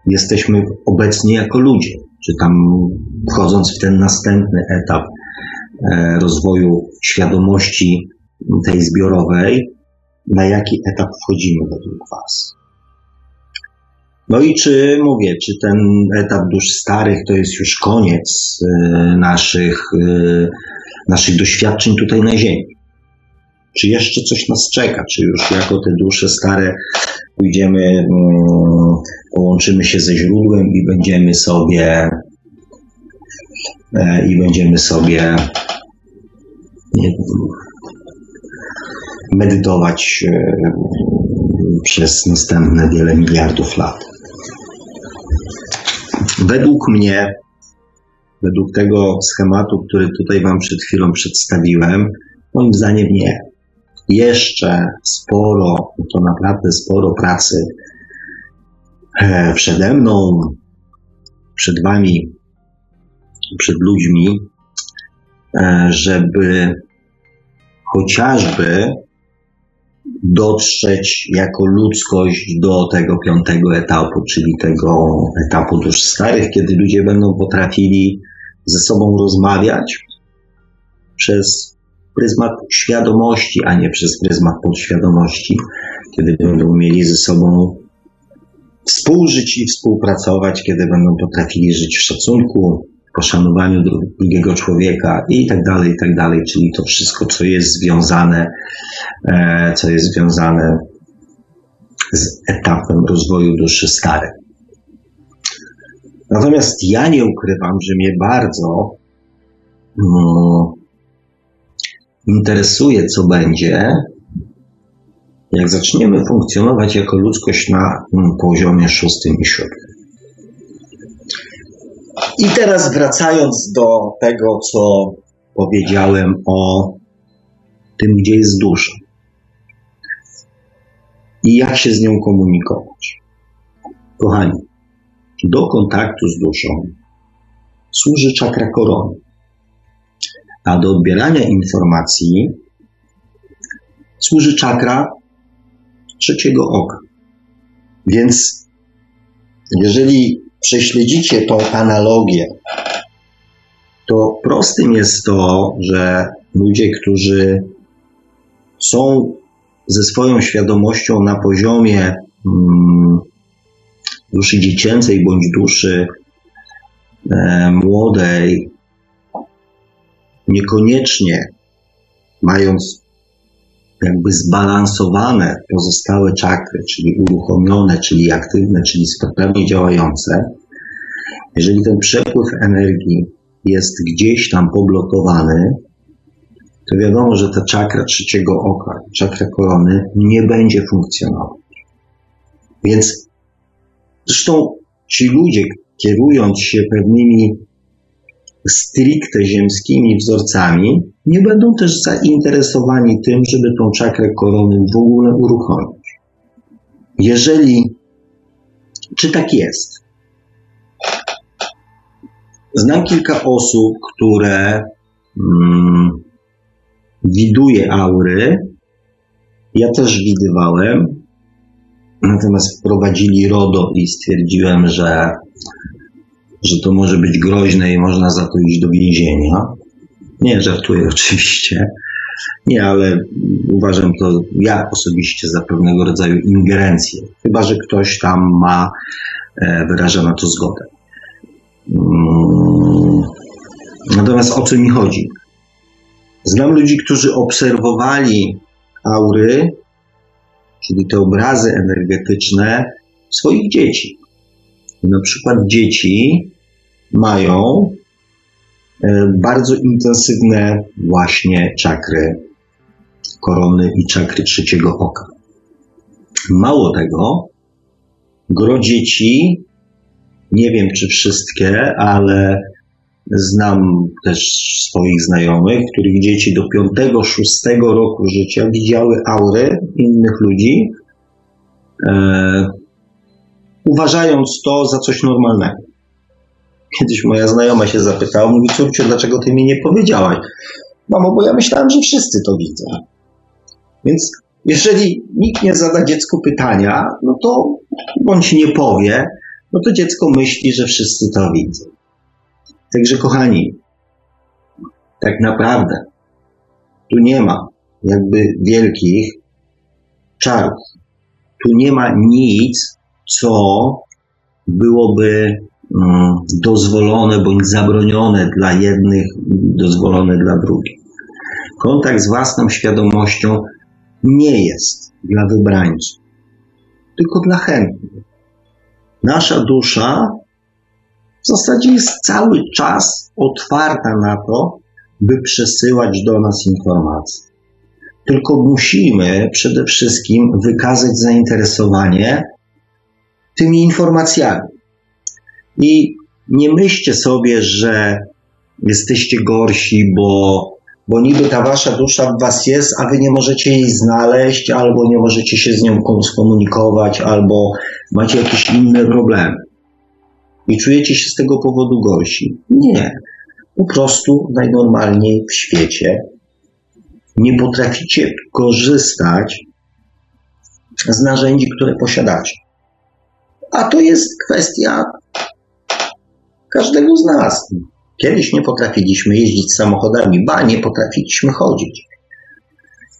jesteśmy obecnie jako ludzie. Czy tam wchodząc w ten następny etap e, rozwoju świadomości tej zbiorowej, na jaki etap wchodzimy według Was. No i czy mówię, czy ten etap dusz starych to jest już koniec e, naszych, e, naszych doświadczeń tutaj na Ziemi? Czy jeszcze coś nas czeka? Czy już jako te dusze stare pójdziemy, mm, połączymy się ze źródłem i będziemy sobie e, i będziemy sobie medytować e, przez następne wiele miliardów lat. Według mnie, według tego schematu, który tutaj Wam przed chwilą przedstawiłem, moim zdaniem nie. Jeszcze sporo, to naprawdę sporo pracy e, przede mną, przed Wami, przed ludźmi, e, żeby chociażby dotrzeć jako ludzkość do tego piątego etapu, czyli tego etapu dusz starych, kiedy ludzie będą potrafili ze sobą rozmawiać przez pryzmat świadomości, a nie przez pryzmat podświadomości, kiedy będą mieli ze sobą współżyć i współpracować, kiedy będą potrafili żyć w szacunku, poszanowaniu drugiego człowieka i tak dalej, i tak dalej, czyli to wszystko, co jest związane, e, co jest związane z etapem rozwoju duszy starej. Natomiast ja nie ukrywam, że mnie bardzo mm, interesuje, co będzie, jak zaczniemy funkcjonować jako ludzkość na mm, poziomie szóstym i siódmym. I teraz wracając do tego, co powiedziałem o tym, gdzie jest dusza i jak się z nią komunikować. Kochani, do kontaktu z duszą służy czakra korony, a do odbierania informacji służy czakra trzeciego oka. Więc jeżeli prześledzicie tą analogię, to prostym jest to, że ludzie, którzy są ze swoją świadomością na poziomie mm, duszy dziecięcej bądź duszy e, młodej, niekoniecznie mając jakby zbalansowane pozostałe czakry, czyli uruchomione, czyli aktywne, czyli sprawnie działające, jeżeli ten przepływ energii jest gdzieś tam poblokowany, to wiadomo, że ta czakra trzeciego oka, czakra korony nie będzie funkcjonować. Więc zresztą ci ludzie, kierując się pewnymi stricte ziemskimi wzorcami, nie będą też zainteresowani tym, żeby tą czakrę korony w ogóle uruchomić. Jeżeli, czy tak jest? Znam kilka osób, które mm, widuje aury. Ja też widywałem, natomiast wprowadzili RODO i stwierdziłem, że że to może być groźne i można za to iść do więzienia. Nie, żartuję (laughs) oczywiście. Nie, ale uważam to ja osobiście za pewnego rodzaju ingerencję. Chyba, że ktoś tam ma, e, wyraża na to zgodę. Mm. Natomiast o co mi chodzi? Znam ludzi, którzy obserwowali aury, czyli te obrazy energetyczne swoich dzieci. na przykład dzieci mają e, bardzo intensywne właśnie czakry korony i czakry trzeciego oka. Mało tego, gro dzieci, nie wiem czy wszystkie, ale znam też swoich znajomych, których dzieci do 5-6 roku życia widziały aury innych ludzi, e, uważając to za coś normalnego. Kiedyś moja znajoma się zapytała, mówi, córciu, dlaczego ty mi nie powiedziałaś? Mamo, bo ja myślałem, że wszyscy to widzą. Więc jeżeli nikt nie zada dziecku pytania, no to bądź nie powie, no to dziecko myśli, że wszyscy to widzą. Także kochani, tak naprawdę tu nie ma jakby wielkich czarów. Tu nie ma nic, co byłoby dozwolone bądź zabronione dla jednych, dozwolone dla drugich. Kontakt z własną świadomością nie jest dla wybrańców, tylko dla chętnych. Nasza dusza w zasadzie jest cały czas otwarta na to, by przesyłać do nas informacje. Tylko musimy przede wszystkim wykazać zainteresowanie tymi informacjami. I nie myślcie sobie, że jesteście gorsi, bo, bo niby ta wasza dusza w was jest, a wy nie możecie jej znaleźć, albo nie możecie się z nią skomunikować, albo macie jakieś inne problemy. I czujecie się z tego powodu gorsi. Nie. Po prostu najnormalniej w świecie nie potraficie korzystać z narzędzi, które posiadacie. A to jest kwestia każdego z nas. Kiedyś nie potrafiliśmy jeździć samochodami, ba, nie potrafiliśmy chodzić.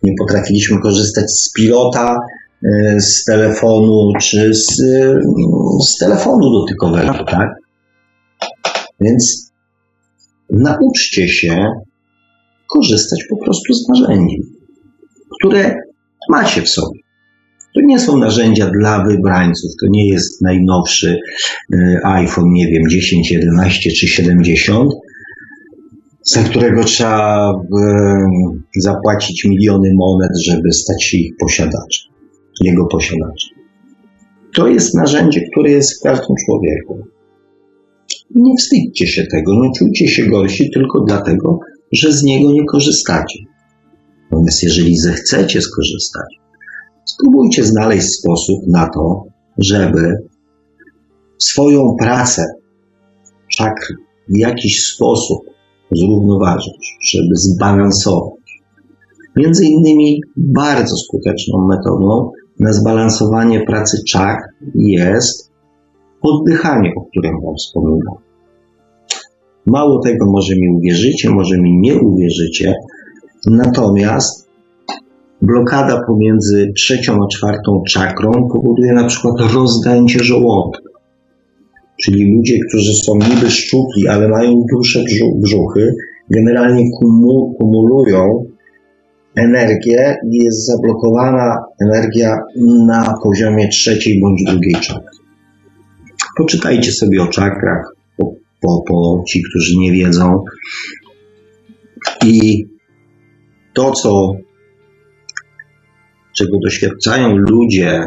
Nie potrafiliśmy korzystać z pilota, e, z telefonu czy z, z telefonu dotykowego, tak? Więc nauczcie się korzystać po prostu z narzędzi, które macie w sobie. To nie są narzędzia dla wybrańców, to nie jest najnowszy e, iPhone, nie wiem, 10, 11 czy 70, za którego trzeba zapłacić miliony monet, żeby stać się ich posiadaczem, jego posiadaczem. To jest narzędzie, które jest w każdym człowieku. Nie wstydźcie się tego, nie czujcie się gorsi tylko dlatego, że z niego nie korzystacie. Natomiast jeżeli zechcecie skorzystać, spróbujcie znaleźć sposób na to, żeby swoją pracę czakry w jakiś sposób zrównoważyć, żeby zbalansować. Między innymi bardzo skuteczną metodą na zbalansowanie pracy czak jest oddychanie, o którym Wam wspominam. Mało tego, może mi uwierzycie, może mi nie uwierzycie, natomiast blokada pomiędzy trzecią a czwartą czakrą powoduje na przykład rozdęcie żołądka. Czyli ludzie, którzy są niby szczupli, ale mają duże brzuchy, generalnie kumulują energię i jest zablokowana energia na poziomie trzeciej bądź drugiej czakry. Poczytajcie sobie o czakrach, po, po, po ci, którzy nie wiedzą. I to, co, czego doświadczają ludzie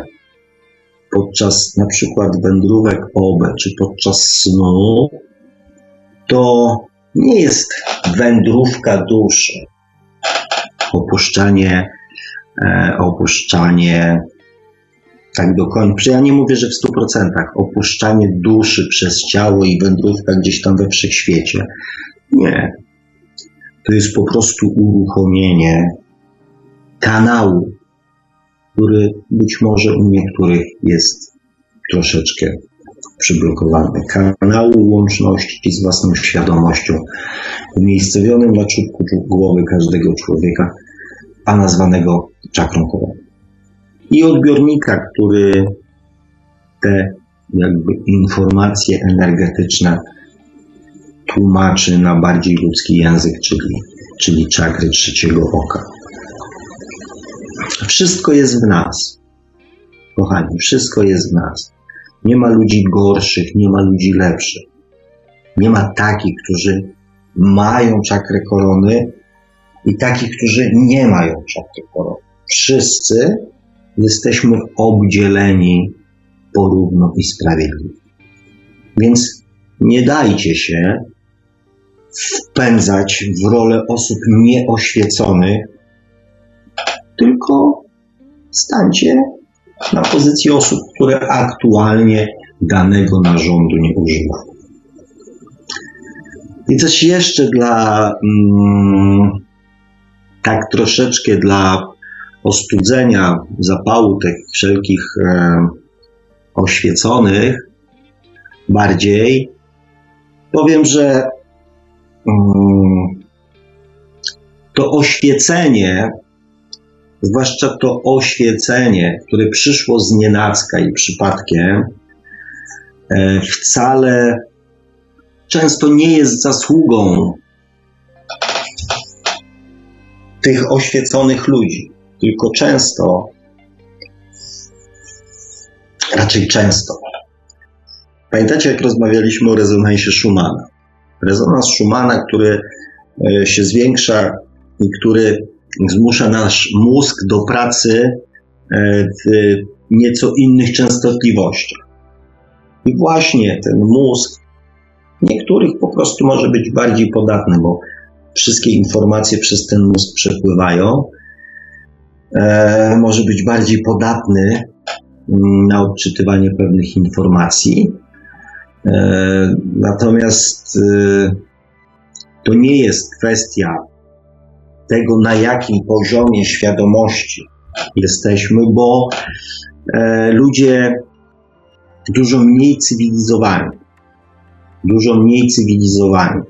podczas na przykład wędrówek OB czy podczas snu, to nie jest wędrówka duszy, opuszczanie, e, opuszczanie tak do końca. Ja nie mówię, że w 100%, opuszczanie duszy przez ciało i wędrówka gdzieś tam we wszechświecie. Nie. To jest po prostu uruchomienie kanału który być może u niektórych jest troszeczkę przyblokowany. Kanału łączności z własną świadomością, umiejscowionym na czubku głowy każdego człowieka, a nazwanego czakrą koroną. I odbiornika, który te jakby informacje energetyczne tłumaczy na bardziej ludzki język, czyli, czyli czakry trzeciego oka. Wszystko jest w nas. Kochani, wszystko jest w nas. Nie ma ludzi gorszych, nie ma ludzi lepszych. Nie ma takich, którzy mają czakrę korony i takich, którzy nie mają czakry korony. Wszyscy jesteśmy obdzieleni porówno i sprawiedliwie. Więc nie dajcie się wpędzać w rolę osób nieoświeconych, tylko stańcie na pozycji osób, które aktualnie danego narządu nie używają. I coś jeszcze dla mm, tak troszeczkę dla ostudzenia zapału tych wszelkich e, oświeconych bardziej powiem, że mm, to oświecenie zwłaszcza to oświecenie, które przyszło z nienacka i przypadkiem, e, wcale często nie jest zasługą tych oświeconych ludzi, tylko często, raczej często. Pamiętacie, jak rozmawialiśmy o rezonansie Schumana? Rezonans Schumana, który e, się zwiększa i który zmusza nasz mózg do pracy e, w nieco innych częstotliwościach. I właśnie ten mózg, niektórych po prostu może być bardziej podatny, bo wszystkie informacje przez ten mózg przepływają. E, może być bardziej podatny mm, na odczytywanie pewnych informacji. E, natomiast to nie jest kwestia tego, na jakim poziomie świadomości jesteśmy, bo e, ludzie dużo mniej cywilizowani, dużo mniej cywilizowani,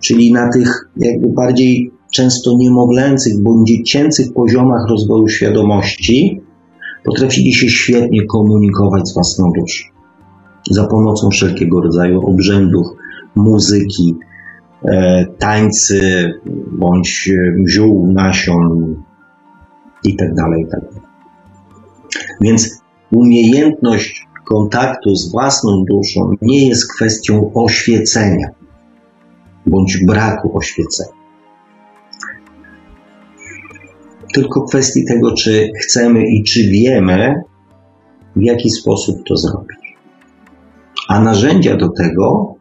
czyli na tych jakby bardziej często niemowlęcych bądź dziecięcych poziomach rozwoju świadomości, potrafili się świetnie komunikować z własną duszą. Za pomocą wszelkiego rodzaju obrzędów, muzyki, tańcy bądź ziół, nasion itd. Tak itd. Tak Więc umiejętność kontaktu z własną duszą nie jest kwestią oświecenia bądź braku oświecenia. Tylko kwestii tego, czy chcemy i czy wiemy, w jaki sposób to zrobić. A narzędzia do tego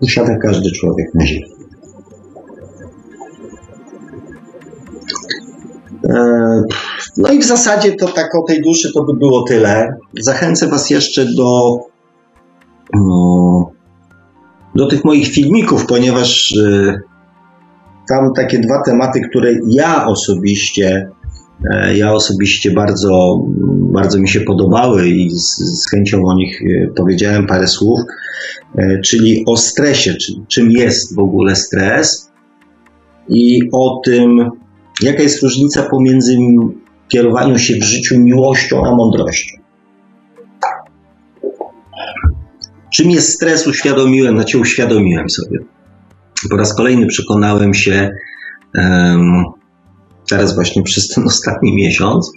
posiada każdy człowiek na Ziemi. E, no i w zasadzie to tak o tej duszy to by było tyle. Zachęcę Was jeszcze do, mm, do tych moich filmików, ponieważ e, tam takie dwa tematy, które ja osobiście ja osobiście bardzo, bardzo mi się podobały i z, z, chęcią o nich powiedziałem parę słów, czyli o stresie, czyli czym jest w ogóle stres i o tym, Jaka jest różnica pomiędzy kierowaniem się w życiu miłością a mądrością? Czym jest stres, uświadomiłem, znaczy uświadomiłem sobie. Po raz kolejny przekonałem się, um, teraz właśnie przez ten ostatni miesiąc,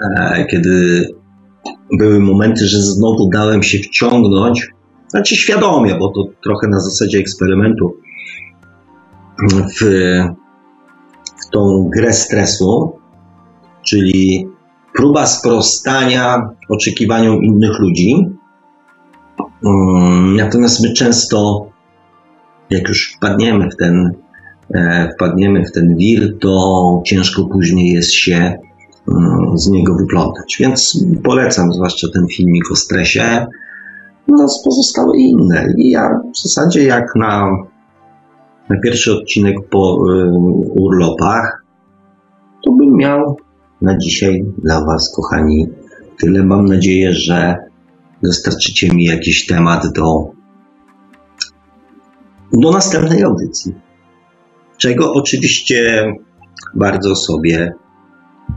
e, kiedy były momenty, że znowu dałem się wciągnąć, znaczy świadomie, bo to trochę na zasadzie eksperymentu, w tą grę stresu, czyli próba sprostania oczekiwaniom innych ludzi. Mm, natomiast my często, jak już wpadniemy w ten, wpadniemy w ten wir, to ciężko później jest się mm, z niego wyplątać. Więc polecam zwłaszcza ten filmik o stresie. No, pozostałe inne. I ja w zasadzie jak na na pierwszy odcinek po y, urlopach, to bym miał na dzisiaj dla Was, kochani, tyle. Mam nadzieję, że dostarczycie mi jakiś temat do, do następnej audycji. Czego oczywiście bardzo sobie,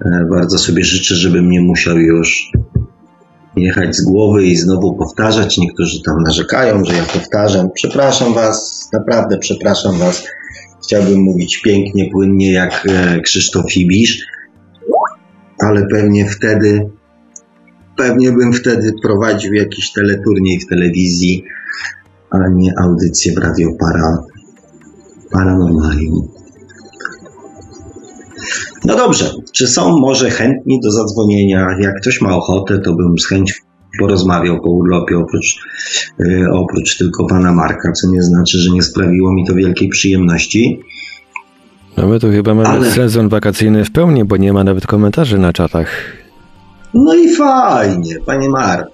e, bardzo sobie życzę, żebym nie musiał już jechać z głowy i znowu powtarzać. Niektórzy tam narzekają, że ja powtarzam. Przepraszam Was, naprawdę przepraszam Was. Chciałbym mówić pięknie, płynnie jak e, Krzysztof Ibisz, ale pewnie wtedy, pewnie bym wtedy prowadził jakiś teleturniej w telewizji, a nie audycję w Radio Para, Paranormalium. No dobrze, czy są może chętni do zadzwonienia? Jak ktoś ma ochotę, to bym z chęcią porozmawiał po urlopie, oprócz, yy, oprócz tylko pana Marka, co nie znaczy, że nie sprawiło mi to wielkiej przyjemności. No my tu chyba mamy Ale... sezon wakacyjny w pełni, bo nie ma nawet komentarzy na czatach. No i fajnie, panie Marku.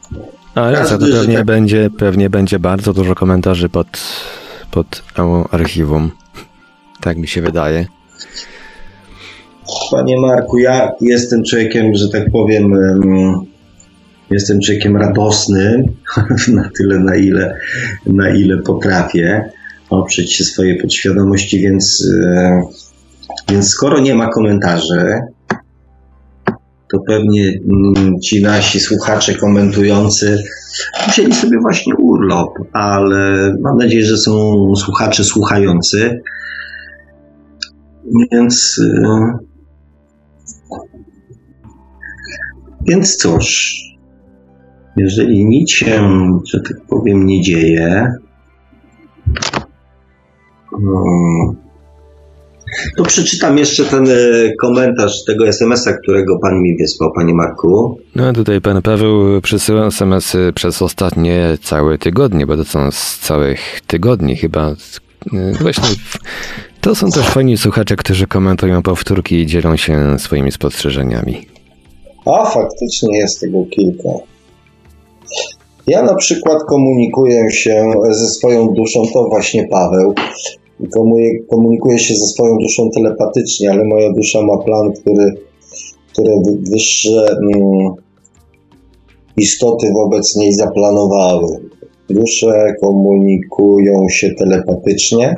Ale to pewnie, tak... będzie, pewnie będzie bardzo dużo komentarzy pod, pod archiwum. Tak mi się wydaje. Panie Marku, ja jestem człowiekiem, że tak powiem, jestem człowiekiem radosnym (laughs) na tyle, na ile, na ile potrafię oprzeć się swojej podświadomości, więc, więc skoro nie ma komentarzy, to pewnie mm, ci nasi słuchacze komentujący wzięli sobie właśnie urlop, ale mam nadzieję, że są słuchacze słuchający. Więc e, Więc cóż, jeżeli nic się, że tak powiem, nie dzieje, hmm, to przeczytam jeszcze ten e, komentarz tego SMS-a, którego pan mi wysłał, panie Marku. No tutaj pan Paweł przesyła SMS-y przez ostatnie całe tygodnie, bo to są z całych tygodni chyba. E, właśnie to są też fajni słuchacze, którzy komentują powtórki i dzielą się swoimi spostrzeżeniami. A faktycznie jest tego kilka. Ja na przykład komunikuję się ze swoją duszą, to właśnie Paweł. Komunikuję się ze swoją duszą telepatycznie, ale moja dusza ma plan, który, które wyższe mm, istoty wobec niej zaplanowały. Dusze komunikują się telepatycznie.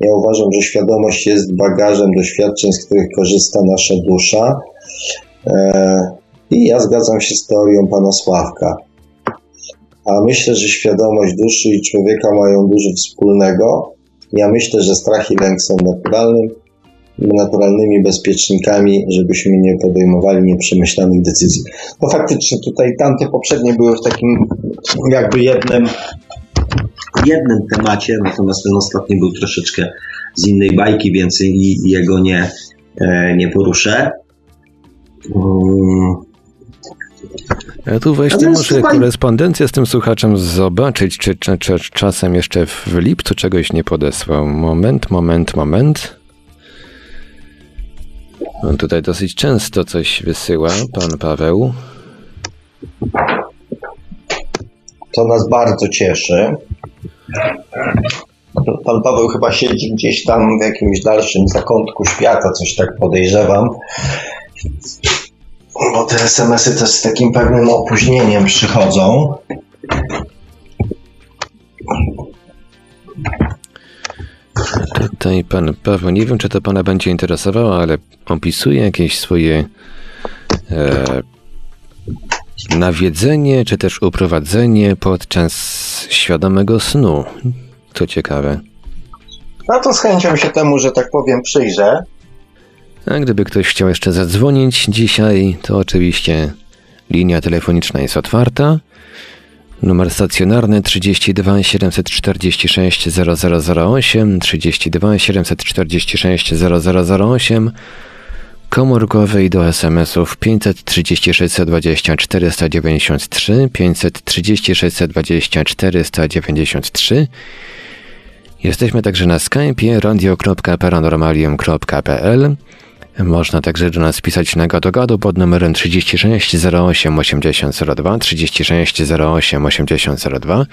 Ja uważam, że świadomość jest bagażem doświadczeń, z których korzysta nasza dusza. E, I ja zgadzam się z teorią pana Sławka. A myślę, że świadomość duszy i człowieka mają dużo wspólnego. Ja myślę, że strach i lęk są naturalnym, naturalnymi bezpiecznikami, żebyśmy nie podejmowali nieprzemyślanych decyzji. No faktycznie tutaj tamte poprzednie były w takim jakby jednym, jednym temacie, natomiast ten ostatni był troszeczkę z innej bajki, więc i jego nie, e, nie poruszę. Ja tu właśnie no muszę korespondencję z tym słuchaczem zobaczyć, czy, czy, czy, czasem jeszcze w lipcu czegoś nie podesłał. Moment, moment, moment. On tutaj dosyć często coś wysyła, pan Paweł. To nas bardzo cieszy. Pan Paweł chyba siedzi gdzieś tam w jakimś dalszym zakątku świata, coś tak podejrzewam. Bo te SMS-y też z takim pewnym opóźnieniem przychodzą. Tutaj pan Paweł, nie wiem czy to pana będzie interesowało, ale opisuje jakieś swoje e, nawiedzenie, czy też uprowadzenie podczas świadomego snu. To ciekawe. No to z chęcią się temu, że tak powiem, przyjrzę. A gdyby ktoś chciał jeszcze zadzwonić dzisiaj, to oczywiście linia telefoniczna jest otwarta. Numer stacjonarny 32 746 0008, 32 746 0008, komórkowy i do SMS-ów 536 20 493, 536 20 493. Jesteśmy także na Skype'ie radio.paranormalium.pl można także do nas pisać na gadu pod numerem 36 08 8002 36 08 8002.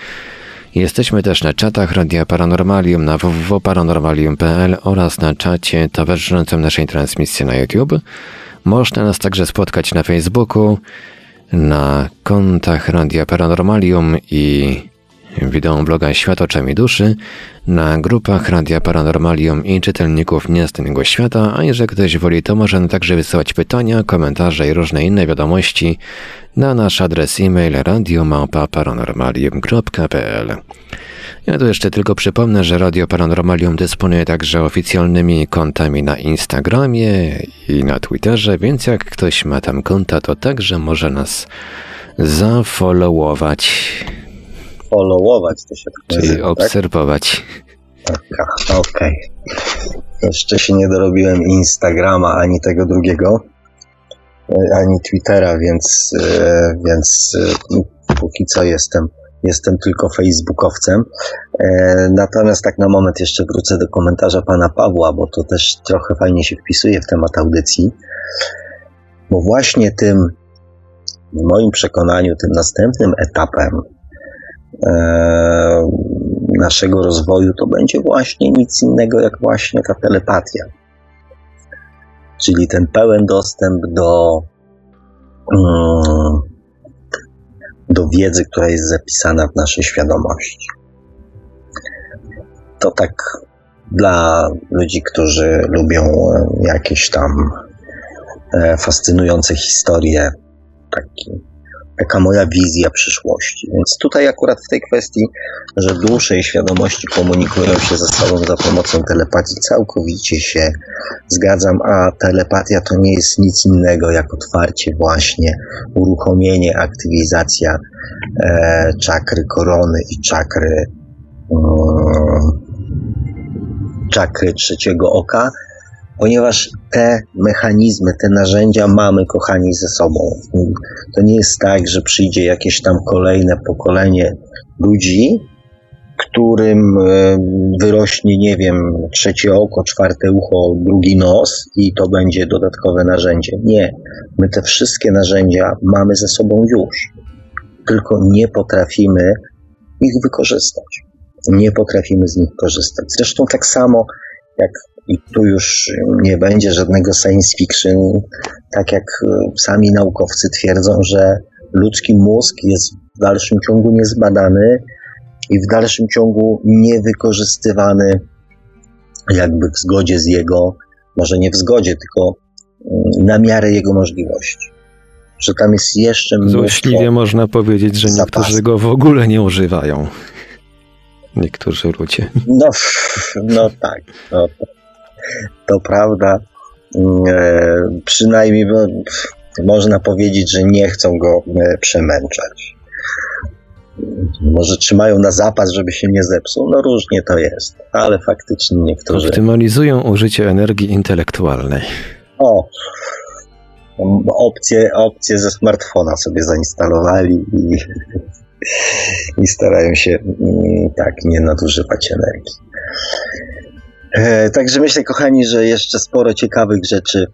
Jesteśmy też na czatach Radia Paranormalium na www.paranormalium.pl oraz na czacie towarzyszącym naszej transmisji na YouTube. Można nas także spotkać na Facebooku, na kontach Radia Paranormalium i bloga Świat oczami duszy, na grupach Radia Paranormalium i czytelników Nieznanego Świata, a jeżeli ktoś woli, to może także wysyłać pytania, komentarze i różne inne wiadomości na nasz adres e-mail radiomałpa-paranormalium.pl ja tu jeszcze tylko przypomnę, że Radio Paranormalium dysponuje także oficjalnymi kontami na Instagramie i na Twitterze, więc jak ktoś ma tam konta, to także może nas zafollowować followować, to się tak Czyli nazywa, obserwować. Tak? Okej. Okay. Jeszcze się nie dorobiłem Instagrama ani tego drugiego, e, ani Twittera, więc, e, więc e, póki co jestem, jestem tylko facebookowcem. Natomiast tak na moment jeszcze wrócę do komentarza pana Pawła, bo to też trochę fajnie się wpisuje w temat audycji, bo właśnie tym, w moim przekonaniu, tym następnym etapem naszego rozwoju, to będzie właśnie nic innego jak właśnie ta telepatia. Czyli ten pełen dostęp do, mm, do wiedzy, która jest zapisana w naszej świadomości. To tak dla ludzi, którzy lubią jakieś tam e, fascynujące historie, taki taka moja wizja przyszłości. Więc tutaj akurat w tej kwestii, że dusze i świadomości komunikują się ze sobą za pomocą telepatii, całkowicie się zgadzam, a telepatia to nie jest nic innego jak otwarcie właśnie, uruchomienie, aktywizacja e, czakry korony i czakry um, czakry trzeciego oka, ponieważ te mechanizmy, te narzędzia mamy, kochani, ze sobą. To nie jest tak, że przyjdzie jakieś tam kolejne pokolenie ludzi, którym e, wyrośnie, nie wiem, trzecie oko, czwarte ucho, drugi nos i to będzie dodatkowe narzędzie. Nie. My te wszystkie narzędzia mamy ze sobą już, tylko nie potrafimy ich wykorzystać. Nie potrafimy z nich korzystać. Zresztą tak samo jak i tu już nie będzie żadnego science fiction, tak jak e, sami naukowcy twierdzą, że ludzki mózg jest w dalszym ciągu niezbadany i w dalszym ciągu niewykorzystywany jakby w zgodzie z jego, może nie w zgodzie, tylko mm, na miarę jego możliwości. że tam jest jeszcze Złośliwie można powiedzieć, że niektórzy go w ogóle nie używają. Niektórzy ludzie. No, no tak, no, to, prawda. E, przynajmniej bo, można powiedzieć, że nie chcą go e, przemęczać. Może trzymają na zapas, żeby się nie zepsuł. No różnie to jest, ale faktycznie niektórzy. Optymalizują użycie energii intelektualnej. O, opcje, opcje ze smartfona sobie zainstalowali i, i starają się mm, tak nie nadużywać energii. E, także myślę, kochani, że jeszcze sporo ciekawych rzeczy,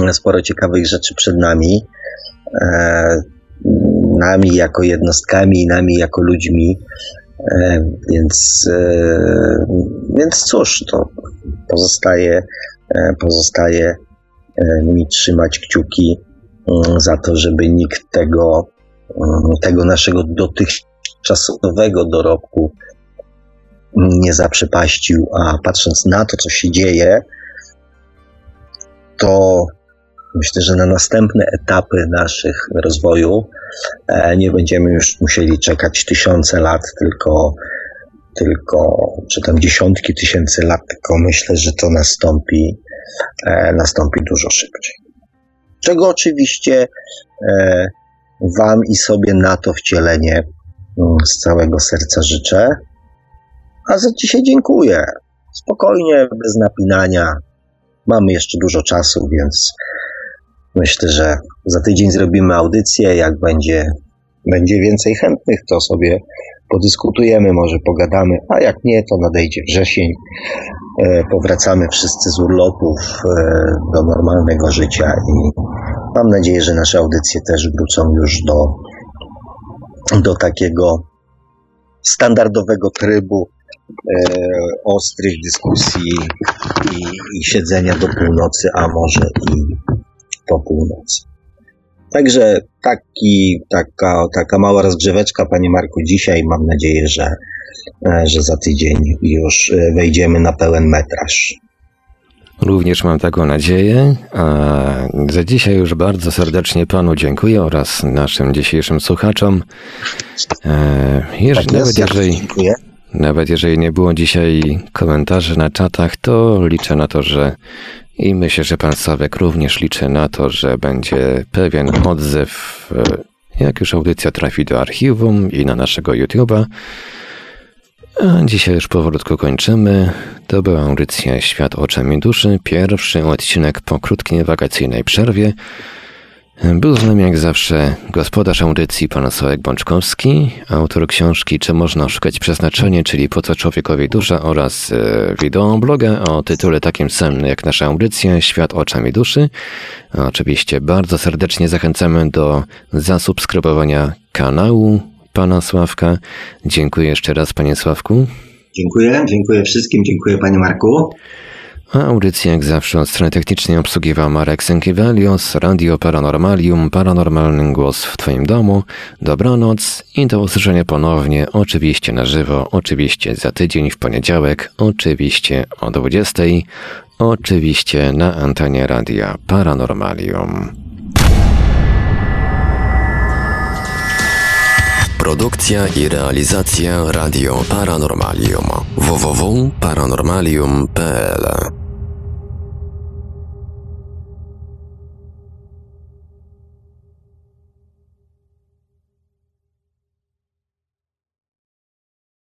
mm, sporo ciekawych rzeczy przed nami. E, nami jako jednostkami, nami jako ludźmi. E, więc, więc cóż, to pozostaje, pozostaje mi trzymać kciuki mm, za to, żeby nikt tego, mm, tego naszego dotychczasowego dorobku nie zaprzepaścił, a patrząc na to, co się dzieje, to myślę, że na następne etapy naszych rozwoju e, nie będziemy już musieli czekać tysiące lat, tylko, tylko czy tam dziesiątki tysięcy lat, tylko myślę, że to nastąpi E, nastąpi dużo szybciej. Czego oczywiście e, Wam i sobie na to wcielenie mm, z całego serca życzę. A za dzisiaj dziękuję. Spokojnie, bez napinania. Mamy jeszcze dużo czasu, więc myślę, że za tydzień zrobimy audycję. Jak będzie, będzie więcej chętnych, to sobie podyskutujemy, może pogadamy, a jak nie, to nadejdzie wrzesień. E, powracamy wszyscy z urlopów e, do normalnego życia i mam nadzieję, że nasze audycje też wrócą już do, do takiego standardowego trybu ostrych dyskusji i, i siedzenia do północy, a może i po północy. Także taki, taka, taka mała rozgrzeweczka, Panie Marku, dzisiaj. Mam nadzieję, że, e, że za tydzień już e, wejdziemy na pełen metraż. Również mam taką nadzieję. A za dzisiaj już bardzo serdecznie Panu dziękuję oraz naszym dzisiejszym słuchaczom. E, jeżeli, tak nawet, jeżeli, nawet jeżeli nie było dzisiaj komentarzy na czatach, to liczę na to, że i myślę, że pan Sławek również liczy na to, że będzie pewien odzew, e, jak już audycja trafi do archiwum i na naszego YouTube'a. A dzisiaj już powolutku kończymy. To była audycja Świat oczami duszy, pierwszy odcinek po krótkiej wakacyjnej przerwie. Był z nami jak zawsze gospodarz audycji pan Sławek Bączkowski, autor książki Czy można szukać przeznaczenie, czyli po co człowiekowi dusza oraz e, wideobloga o tytule takim samym jak nasza audycja Świat oczami duszy. Oczywiście bardzo serdecznie zachęcamy do zasubskrybowania kanału pana Sławka. Dziękuję jeszcze raz panie Sławku. Dziękuję, dziękuję wszystkim, dziękuję panie Marku. Audycję jak zawsze od strony technicznej obsługiwał Marek Sękiewelios, Radio Paranormalium, Paranormalny Głos w Twoim domu. Dobranoc i do usłyszenia ponownie, oczywiście na żywo, oczywiście za tydzień w poniedziałek, oczywiście o 20, oczywiście na antenie Radia Paranormalium. Produkcja i realizacja Radio Paranormalium www.paranormalium.pl